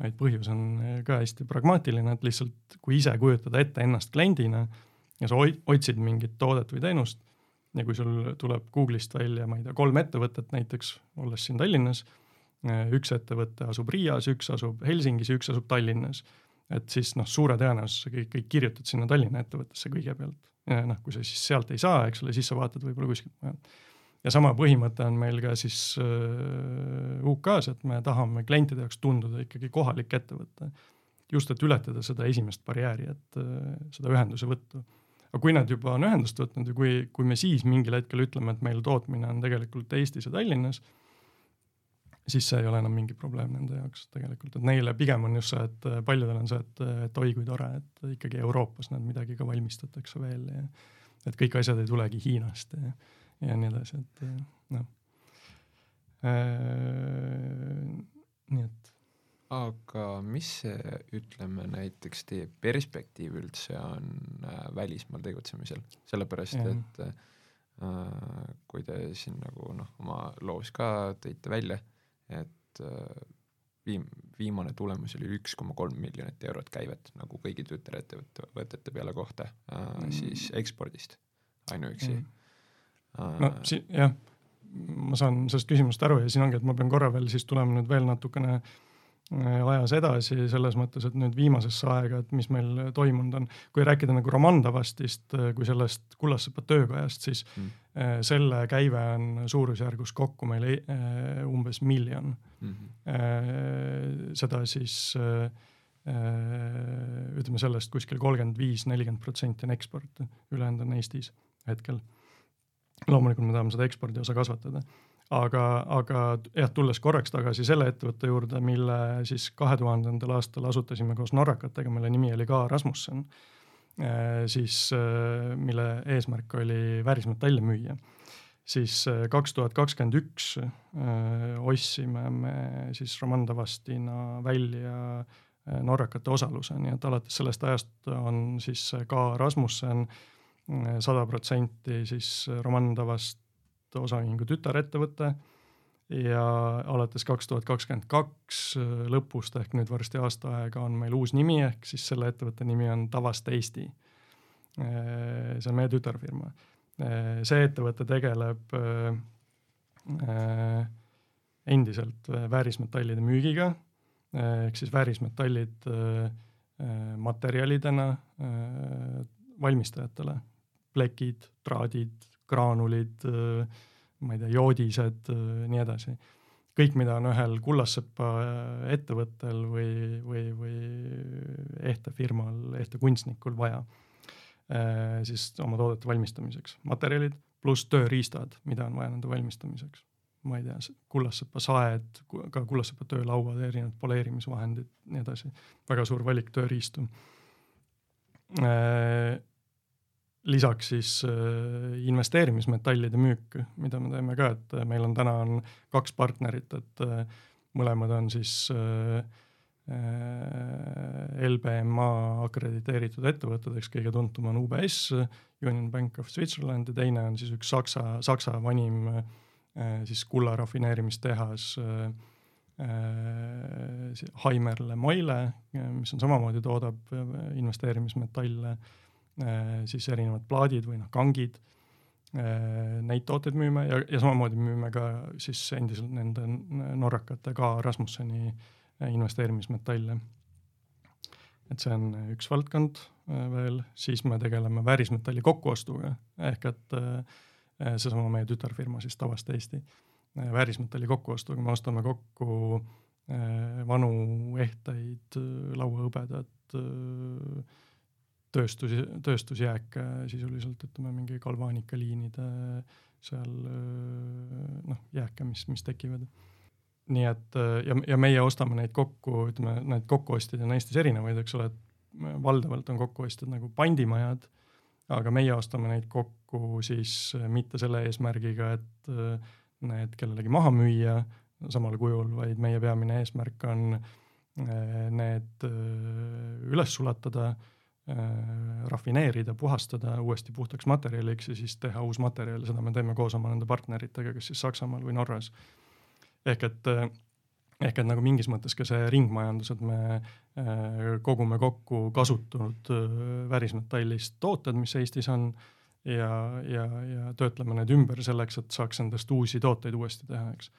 vaid põhjus on ka hästi pragmaatiline, et lihtsalt kui ise kujutada ette ennast kliendina ja sa otsid mingit toodet või teenust ja kui sul tuleb Google'ist välja, ma ei tea, kolm ettevõtet näiteks, olles siin Tallinnas, üks ettevõte asub Riias, üks asub Helsingis ja üks asub Tallinnas. et siis noh, suure tõenäosusega kõik, kõik kirjutad sinna Tallinna ettevõttesse kõigepealt. ja noh, kui sa siis sealt ei saa, eks ole, siis sa vaatad võib-olla kuskilt mujalt. Ja sama põhimõte on meil ka siis äh, UK-s, et me tahame klientide jaoks tunduda ikkagi kohalik ettevõte. just, et ületada seda esimest barjääri, et äh, seda ühenduse võttu aga kui nad juba on ühendust võtnud ja kui, kui me siis mingil hetkel ütleme, et meil tootmine on tegelikult Eestis ja Tallinnas, siis see ei ole enam mingi probleem nende jaoks tegelikult, et neile pigem on just see, et paljudel on see, et, et oi kui tore, et ikkagi Euroopas nad midagi ka valmistatakse veel ja et kõik asjad ei tulegi Hiinast ja, ja nii edasi, et noh. nii et aga mis see, ütleme näiteks teie perspektiiv üldse on äh, välismaal tegutsemisel, sellepärast ja. et äh, kui te siin nagu noh, oma loos ka tõite välja, et äh, viim-, viimane tulemus oli üks koma kolm miljonit eurot käivet nagu kõigi tütarettevõtete peale kohta äh, mm. siis ekspordist ainuüksi mm.. No siin jah, ma saan sellest küsimusest aru ja siin ongi, et ma pean korra veel siis tulema nüüd veel natukene äh, Äh, ajas edasi selles mõttes, et nüüd viimasesse aega, et mis meil toimunud on. kui rääkida nagu Romandavastist äh, kui sellest Kullassepa töökojast, siis mm. Äh, selle käive on suurusjärgus kokku meil umbes miljon mm. -hmm. seda siis ütleme sellest kuskil kolmkümmend viis, nelikümmend protsenti on eksport, ülejäänud on Eestis hetkel. Loomulikult me tahame seda ekspordi osa kasvatada. Aga, aga jah, tulles korraks tagasi selle ettevõtte juurde, mille siis kahe tuhandendal aastal asutasime koos norrakatega, mille nimi oli ka Rasmussen, eh, siis eh, mille eesmärk oli väärismetalle müüa siis eh, kaks tuhat kakskümmend üks ostsime me siis Romandavastina välja norrakate osaluse, nii et alates sellest ajast on siis ka Rasmussen sada protsenti siis Romandavast osaühingu tütarettevõte ja alates kaks tuhat kakskümmend kaks lõpust ehk nüüd varsti aasta aega on meil uus nimi, ehk siis selle ettevõtte nimi on Tavast Eesti. See on meie tütarfirma. See ettevõte tegeleb endiselt väärismetallide müügiga ehk siis väärismetallid materjalidena valmistajatele, plekid, traadid, graanulid, ma ei tea, joodised, nii edasi. kõik, mida on ühel kullassepa ettevõttel või, või, või ehte firmal, ehte kunstnikul vaja siis oma toodete valmistamiseks, materjalid pluss tööriistad, mida on vaja nende valmistamiseks. ma ei tea, kullassepa saed, ka kullassepa töölauad, erinevad poleerimisvahendid, nii edasi, väga suur valik tööriistu lisaks siis äh, investeerimismetallide müük, mida me teeme ka, et äh, meil on täna on kaks partnerit, et äh, mõlemad on siis LBMA akrediteeritud ettevõtted, eks kõige tuntum on UBS, Union Bank of Switzerland ja teine on siis üks Saksa, Saksa vanim siis kulla rafineerimistehas Heimerle Moile, mis on samamoodi toodab investeerimismetalle siis erinevad plaadid või noh, kangid. Äh, neid tooteid müüme ja, ja samamoodi müüme ka siis endiselt nende norrakate ka Rasmusseni äh, investeerimismetalle. et see on üks valdkond veel, siis me tegeleme väärismetalli kokkuostuga ehk et seesama meie tütarfirma siis Tavast Eesti väärismetalli kokkuostuga, me ostame kokku vanu ehteid, lauahõbedat tööstus, tööstusjääke sisuliselt, ütleme mingi galvaanikaliinide seal noh, jääke, mis, mis tekivad. nii et ja, ja meie ostame neid kokku, ütleme, need kokkuostjad on Eestis erinevaid, eks ole, et valdavalt on kokkuostjad nagu pandimajad, aga meie ostame neid kokku siis mitte selle eesmärgiga, et need kellelegi maha müüa samal kujul, vaid meie peamine eesmärk on need üles sulatada Äh, rafineerida, puhastada uuesti puhtaks materjaliks ja siis teha uus materjal, seda me teeme koos oma nende partneritega, kas siis Saksamaal või Norras. ehk et, äh, ehk et nagu mingis mõttes ka see ringmajandus, et me äh, kogume kokku kasutunud väärismetallist tooted, mis Eestis on ja, ja, ja töötleme need ümber selleks, et saaks endast uusi tooteid uuesti teha, eks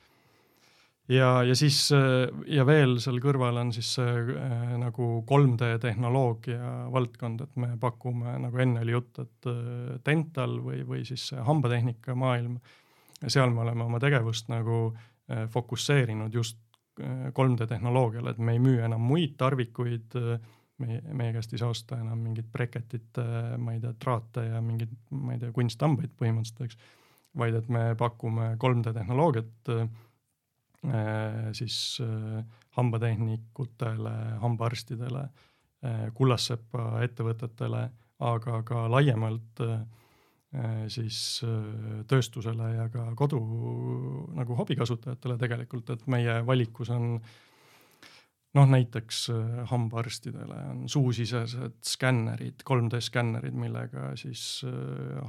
ja, ja siis äh, ja veel seal kõrval on siis see äh, nagu 3D tehnoloogia valdkond, et me pakume, nagu enne oli jutt, et äh, dental või, või siis hambatehnika maailm. seal me oleme oma tegevust nagu äh, fokusseerinud just äh, 3D tehnoloogiale, et me ei müü enam muid tarvikuid äh, meie, meie käest ei saa osta enam mingit breketit, ma ei tea, traate ja mingeid, ma ei tea, kunsthambaid põhimõtteliselt, eks. vaid et me pakume 3D tehnoloogiat Äh, siis äh, hambatehnikutele, hambaarstidele, äh, kullassepa ettevõtetele, aga ka laiemalt siis tööstusele ja ka kodu nagu hobikasutajatele tegelikult, et meie valikus on noh, näiteks hambaarstidele on suusisesed skännerid, 3D skännerid, millega siis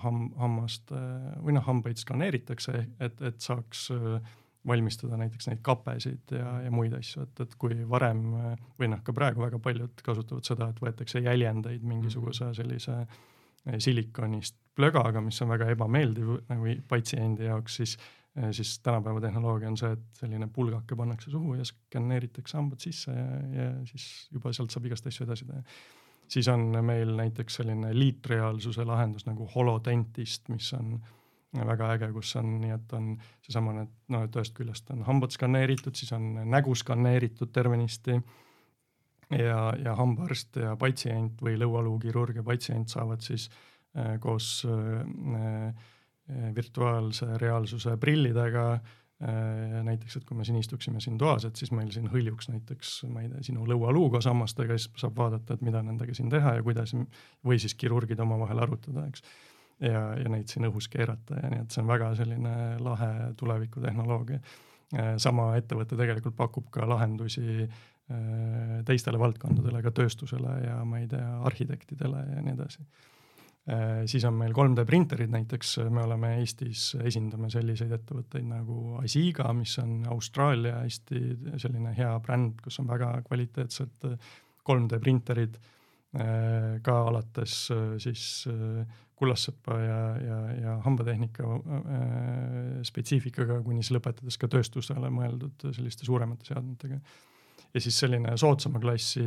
ham-, hammaste või noh, hambaid skaneeritakse, et, et saaks äh, valmistada näiteks neid kapesid ja, ja muid asju, et, et kui varem või noh, ka praegu väga paljud kasutavad seda, et võetakse jäljendeid mingisuguse mhm. sellise eh, silikonist plögaga, mis on väga ebameeldiv nagu patsiendi jaoks, siis, eh, siis tänapäeva tehnoloogia on see, et selline pulgake pannakse suhu ja skaneeritakse hambad sisse ja, ja siis juba sealt saab igast asju edasi teha. siis on meil näiteks selline liitreaalsuse lahendus nagu holodentist, mis on äh, väga äge, kus on nii, et on seesama need, no et ühest küljest on hambad skaneeritud, siis on nägu skaneeritud tervenisti. ja, ja hambaarst ja patsient või lõualuukirurg ja patsient saavad siis äh, koos äh, äh, virtuaalse reaalsuse prillidega äh, näiteks, et kui me siin istuksime siin toas, et siis meil siin hõljuks näiteks, ma ei tea, sinu lõualuu koos hammastega, siis saab vaadata, et mida nendega siin teha ja kuidas või siis kirurgid omavahel arutada, eks ja, ja neid siin õhus keerata ja nii, et see on väga selline lahe tulevikutehnoloogia. Äh, sama ettevõte tegelikult pakub ka lahendusi äh, teistele valdkondadele, ka tööstusele ja ma ei tea, arhitektidele ja nii edasi. Äh, siis on meil 3D printerid näiteks, me oleme Eestis, esindame selliseid ettevõtteid nagu Asiga, mis on Austraalia hästi selline hea bränd, kus on väga kvaliteetsed 3D printerid ka alates siis kullassepa ja, ja, ja hambatehnika äh, spetsiifikaga, kuni siis lõpetades ka tööstusele mõeldud selliste suuremate seadmetega. ja siis selline soodsama klassi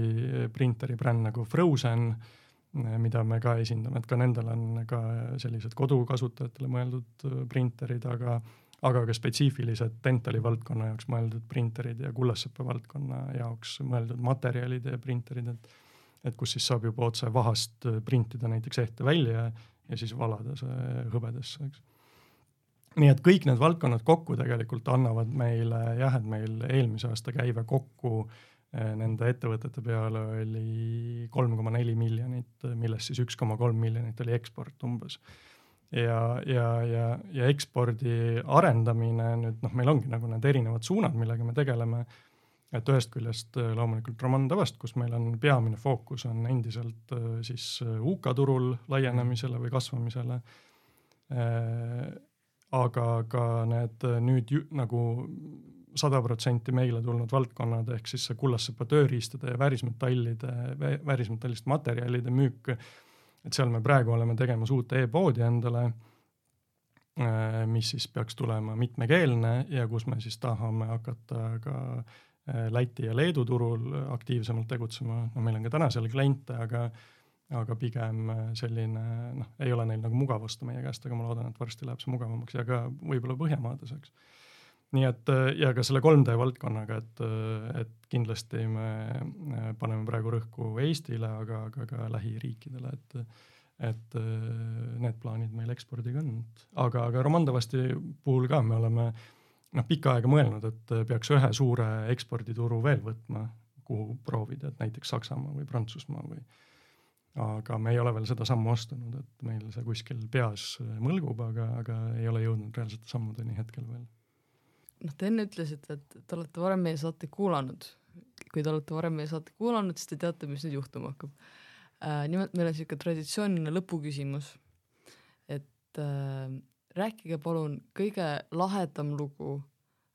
printeri bränd nagu Frozen, äh, mida me ka esindame, et ka nendel on ka sellised kodukasutajatele mõeldud printerid, aga aga ka spetsiifilised dentali valdkonna jaoks mõeldud printerid ja kullassepa valdkonna jaoks mõeldud materjalid ja printerid, et et kus siis saab juba otse vahast printida näiteks ehte välja ja siis valada see hõbedasse, eks nii et kõik need valdkonnad kokku tegelikult annavad meile jah, et meil eelmise aasta käive kokku eh, nende ettevõtete peale oli kolm koma neli miljonit, millest siis üks koma kolm miljonit oli eksport umbes ja, ja, ja, ja ekspordi arendamine nüüd noh, meil ongi nagu need erinevad suunad, millega me tegeleme. Et ühest küljest äh, loomulikult Roman Tavast, kus meil on peamine fookus on endiselt äh, siis äh, UK turul laienemisele või kasvamisele. aga ka need nüüd ju, nagu sada protsenti meile tulnud valdkonnad ehk siis see kullassepa tööriistade ja väärismetallide, väärismetallist materjalide müük et seal me praegu oleme tegemas uut e-poodi endale, mis siis peaks tulema mitmekeelne ja kus me siis tahame hakata ka äh, Läti ja Leedu turul aktiivsemalt tegutsema, no meil on ka täna seal kliente, aga aga pigem äh, selline noh, ei ole neil nagu mugav osta meie käest, aga ma loodan, et varsti läheb see mugavamaks ja ka võib-olla Põhjamaades, eks. Nii et äh, ja ka selle 3D valdkonnaga, et, äh, et kindlasti me äh, paneme praegu rõhku Eestile, aga, aga ka lähiriikidele, et et need plaanid meil ekspordiga on, aga, aga Romandovasti puhul ka me oleme noh, pikka aega mõelnud, et peaks ühe suure ekspordituru veel võtma, kuhu proovida, et näiteks Saksamaa või Prantsusmaa või aga me ei ole veel seda sammu astunud, et meil see kuskil peas mõlgub, aga, aga ei ole jõudnud reaalsete sammudeni hetkel veel noh, te enne ütlesite, et te olete varem meie saateid kuulanud. kui te olete varem meie saateid kuulanud, siis te teate, mis nüüd juhtuma hakkab äh,. nimelt meil on niisugune traditsiooniline lõpuküsimus, et äh, rääkige palun kõige lahedam lugu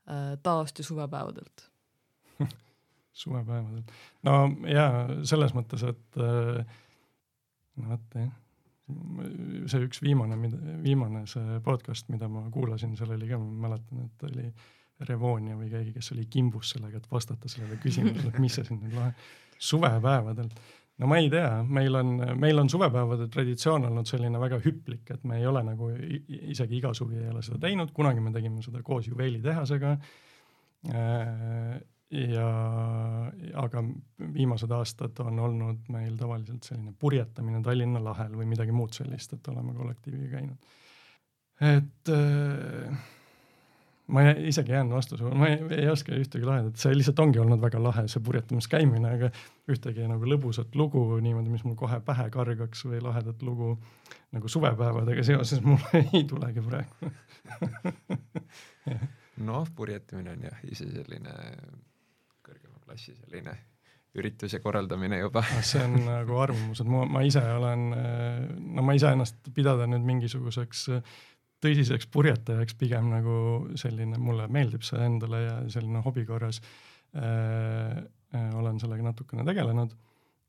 äh, taast- ja suvepäevadelt. (laughs) Suvepäevadelt, no jaa, selles mõttes, et äh, no vot jah. See üks viimane, viimane see podcast, mida ma kuulasin, seal oli ka, ma mäletan, et oli Revonia või keegi, kes oli kimbus sellega, et vastata sellele küsimusele, mis see siin nüüd lahe, suvepäevadel. No ma ei tea, meil on, meil on suvepäevade traditsioon olnud selline väga hüplik, et me ei ole nagu isegi iga suvi ei ole seda teinud, kunagi me tegime seda koos juveelitehasega äh, ja aga viimased aastad on olnud meil tavaliselt selline purjetamine Tallinna lahel või midagi muud sellist, et oleme kollektiiviga käinud. et äh, ma isegi jään vastuse, ma ei, ei oska ühtegi lahedat, see lihtsalt ongi olnud väga lahe, see purjetamas käimine, aga ühtegi nagu lõbusat lugu niimoodi, mis mul kohe pähe kargaks või lahedat lugu nagu suvepäevadega seoses mul (laughs) ei tulegi praegu. (laughs) Noh, purjetamine on jah ise selline kõrgema klassi selline ürituse korraldamine juba. Ah, see on nagu arvamus, et ma, ma ise olen, no ma ei saa ennast pidada nüüd mingisuguseks tõsiseks purjetajaks, pigem nagu selline, mulle meeldib see endale ja selline hobi korras äh, äh, olen sellega natukene tegelenud.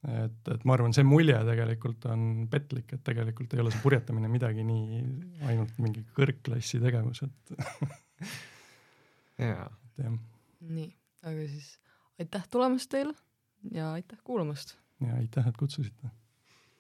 et, et ma arvan, see mulje tegelikult on petlik, et tegelikult ei ole see purjetamine midagi nii, ainult mingi kõrgklassi tegevus, et jaa. (laughs) nii, aga siis aitäh tulemast teile ja aitäh kuulamast! ja aitäh, et kutsusite